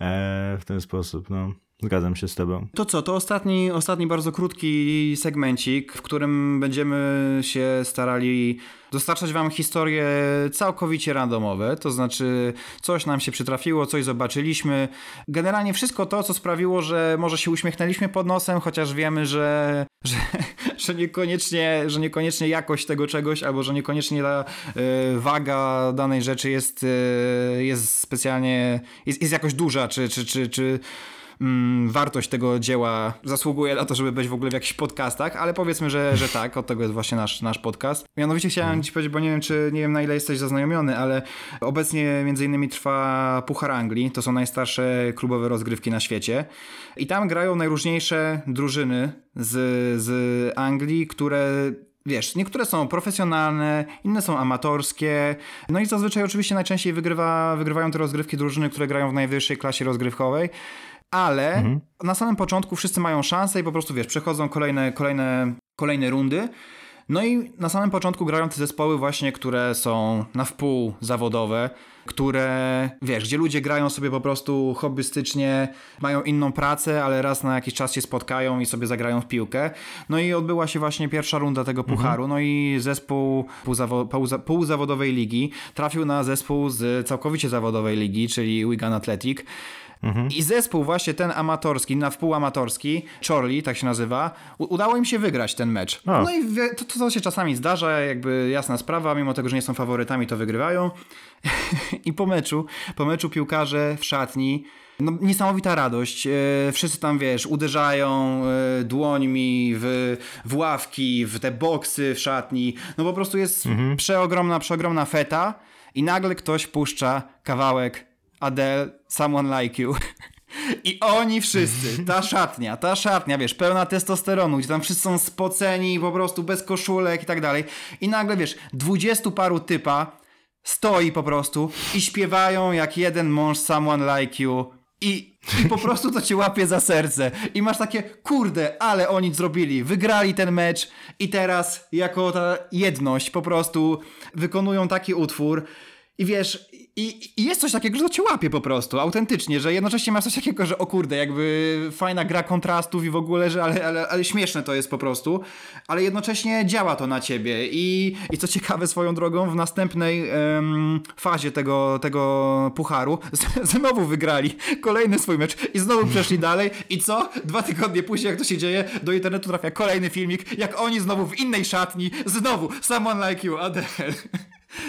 e, w ten sposób, no. Zgadzam się z tobą. To co, to ostatni, ostatni bardzo krótki segmencik, w którym będziemy się starali dostarczać wam historie całkowicie randomowe, to znaczy coś nam się przytrafiło, coś zobaczyliśmy. Generalnie wszystko to, co sprawiło, że może się uśmiechnęliśmy pod nosem, chociaż wiemy, że, że, że, niekoniecznie, że niekoniecznie jakość tego czegoś, albo że niekoniecznie ta y, waga danej rzeczy jest, y, jest specjalnie, jest, jest jakoś duża, czy, czy, czy, czy mm, wartość tego dzieła zasługuje na to, żeby być w ogóle w jakichś podcastach, ale powiedzmy, że, że tak, od tego jest właśnie nasz, nasz podcast. Mianowicie chciałem mhm. ci powiedzieć, bo nie wiem, czy nie wiem na ile jesteś zaznajomiony, ale obecnie między innymi trwa Puchar Anglii, to są najstarsze klubowe rozgrywki na świecie i tam grają najróżniejsze drużyny z, z Anglii, które Wiesz, niektóre są profesjonalne, inne są amatorskie. No i zazwyczaj oczywiście najczęściej wygrywa, wygrywają te rozgrywki drużyny, które grają w najwyższej klasie rozgrywkowej ale mhm. na samym początku wszyscy mają szansę i po prostu wiesz, przechodzą kolejne, kolejne, kolejne rundy. No i na samym początku grają te zespoły właśnie, które są na wpół zawodowe, które, wiesz, gdzie ludzie grają sobie po prostu hobbystycznie, mają inną pracę, ale raz na jakiś czas się spotkają i sobie zagrają w piłkę. No i odbyła się właśnie pierwsza runda tego mhm. pucharu, no i zespół półzawodowej ligi trafił na zespół z całkowicie zawodowej ligi, czyli Wigan Athletic. Mhm. I zespół właśnie ten amatorski, na wpół amatorski, Chorley, tak się nazywa, udało im się wygrać ten mecz. O. No i to, to, to się czasami zdarza, jakby jasna sprawa, mimo tego, że nie są faworytami, to wygrywają. I po meczu, po meczu piłkarze w szatni no, niesamowita radość. E, wszyscy tam, wiesz, uderzają e, dłońmi w, w ławki, w te boksy w szatni. No po prostu jest mhm. przeogromna, przeogromna feta i nagle ktoś puszcza kawałek Adele, Someone Like You. I oni wszyscy, ta szatnia, ta szatnia, wiesz, pełna testosteronu, gdzie tam wszyscy są spoceni, po prostu bez koszulek i tak dalej. I nagle, wiesz, dwudziestu paru typa stoi po prostu i śpiewają jak jeden mąż Someone Like You i, I po prostu to cię łapie za serce. I masz takie, kurde, ale oni zrobili. Wygrali ten mecz i teraz jako ta jedność po prostu wykonują taki utwór I wiesz, i, i, jest coś takiego, że to cię łapie po prostu, autentycznie, że jednocześnie masz coś takiego, że o kurde, jakby fajna gra kontrastów i w ogóle, że ale, ale, ale śmieszne to jest po prostu, ale jednocześnie działa to na ciebie i, i co ciekawe swoją drogą, w następnej um, fazie tego, tego pucharu znowu wygrali kolejny swój mecz i znowu przeszli dalej i co? Dwa tygodnie później, jak to się dzieje, do internetu trafia kolejny filmik, jak oni znowu w innej szatni, znowu Someone Like You, Adele.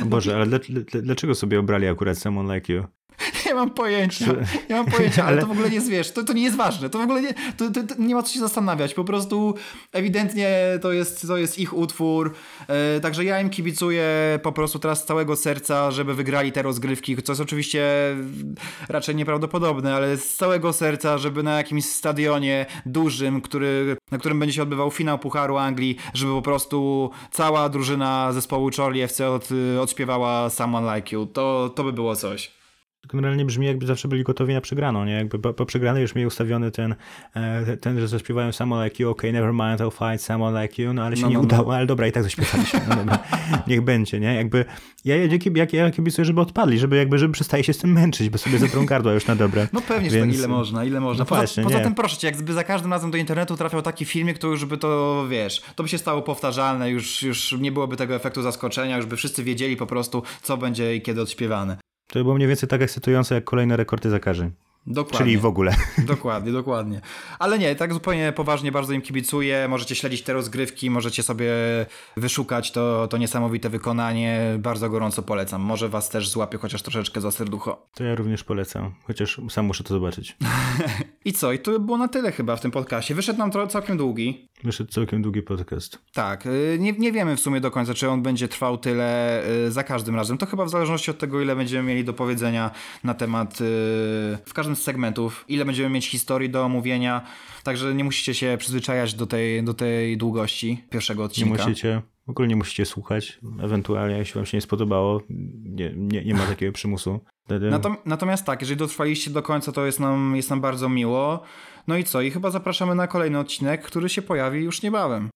Boże, ale dlaczego sobie obrali akurat Someone Like You? Nie mam pojęcia. Nie mam pojęcia, ale, ale to w ogóle nie jest, wiesz, to, to nie jest ważne. To w ogóle nie, to, to, to nie ma co się zastanawiać. Po prostu ewidentnie to jest, to jest ich utwór. E, także ja im kibicuję po prostu teraz z całego serca, żeby wygrali te rozgrywki, co jest oczywiście raczej nieprawdopodobne, ale z całego serca, żeby na jakimś stadionie dużym, który, na którym będzie się odbywał finał Pucharu Anglii, żeby po prostu cała drużyna zespołu Charlie FC od, odśpiewała Someone Like You. To, to by było coś generalnie brzmi jakby zawsze byli gotowi na przegraną, nie? Jakby po, po przegranej już mieli ustawiony ten, e, ten, że zaśpiewają Someone Like You, ok, never mind, I'll fight Someone Like You, no ale się no, nie no, no. udało, no. ale dobra, i tak zaśpiewaliśmy, no dobra, niech będzie, nie? Jakby ja, ja, ja, ja kibicuję, żeby odpadli, żeby jakby, żeby przestali się z tym męczyć, bo sobie zabrą gardła już na dobre. No pewnie, Więc... że tak, ile można, ile można. No poza, właśnie, poza tym proszę cię, jakby za każdym razem do internetu trafiał taki filmik, to już by to, wiesz, to by się stało powtarzalne, już, już nie byłoby tego efektu zaskoczenia, już by wszyscy wiedzieli po prostu, co będzie i kiedy odśpiewane. To było mniej więcej tak ekscytujące jak kolejne rekordy zakażeń. Dokładnie. Czyli w ogóle. Dokładnie, dokładnie. Ale nie, tak zupełnie poważnie bardzo im kibicuję. Możecie śledzić te rozgrywki, możecie sobie wyszukać to, to niesamowite wykonanie. Bardzo gorąco polecam. Może was też złapie chociaż troszeczkę za serducho. To ja również polecam, chociaż sam muszę to zobaczyć. I co? I to było na tyle chyba w tym podcastie. Wyszedł nam to całkiem długi. Wyszedł całkiem długi podcast. Tak. Y, nie, nie wiemy w sumie do końca, czy on będzie trwał tyle y, za każdym razem. To chyba w zależności od tego, ile będziemy mieli do powiedzenia na temat y, w każdym z segmentów, ile będziemy mieć historii do omówienia. Także nie musicie się przyzwyczajać do tej, do tej długości pierwszego odcinka. Nie musicie. W ogóle nie musicie słuchać. Ewentualnie, jeśli wam się nie spodobało, nie, nie, nie ma takiego przymusu. Natomiast tak, jeżeli dotrwaliście do końca, to jest nam, jest nam bardzo miło. No i co? I chyba zapraszamy na kolejny odcinek, który się pojawi już niebawem.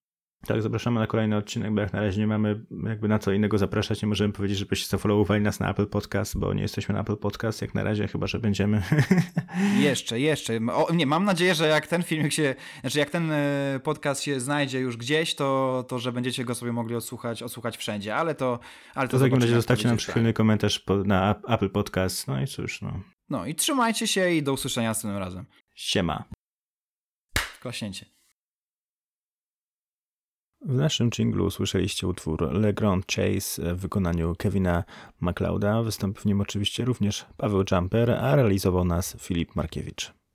Tak, zapraszamy na kolejny odcinek, bo jak na razie nie mamy jakby na co innego zapraszać. Nie możemy powiedzieć, żebyście zafollowowali nas na Apple Podcast, bo nie jesteśmy na Apple Podcast jak na razie, chyba że będziemy. Jeszcze, jeszcze. O, nie, mam nadzieję, że jak ten filmik się, znaczy jak ten e, podcast się znajdzie już gdzieś, to, to że będziecie go sobie mogli odsłuchać, odsłuchać wszędzie, ale to. Ale to, to w takim razie zostawcie nam przychylny tak. komentarz na Apple Podcast. No i cóż, no. No i trzymajcie się i do usłyszenia następnym razem. Siema. Klaśnięcie. W naszym jinglu słyszeliście utwór Le Grand Chase w wykonaniu Kevina MacLeoda. Wystąpił w nim oczywiście również Paweł Jumper, a realizował nas Filip Markiewicz.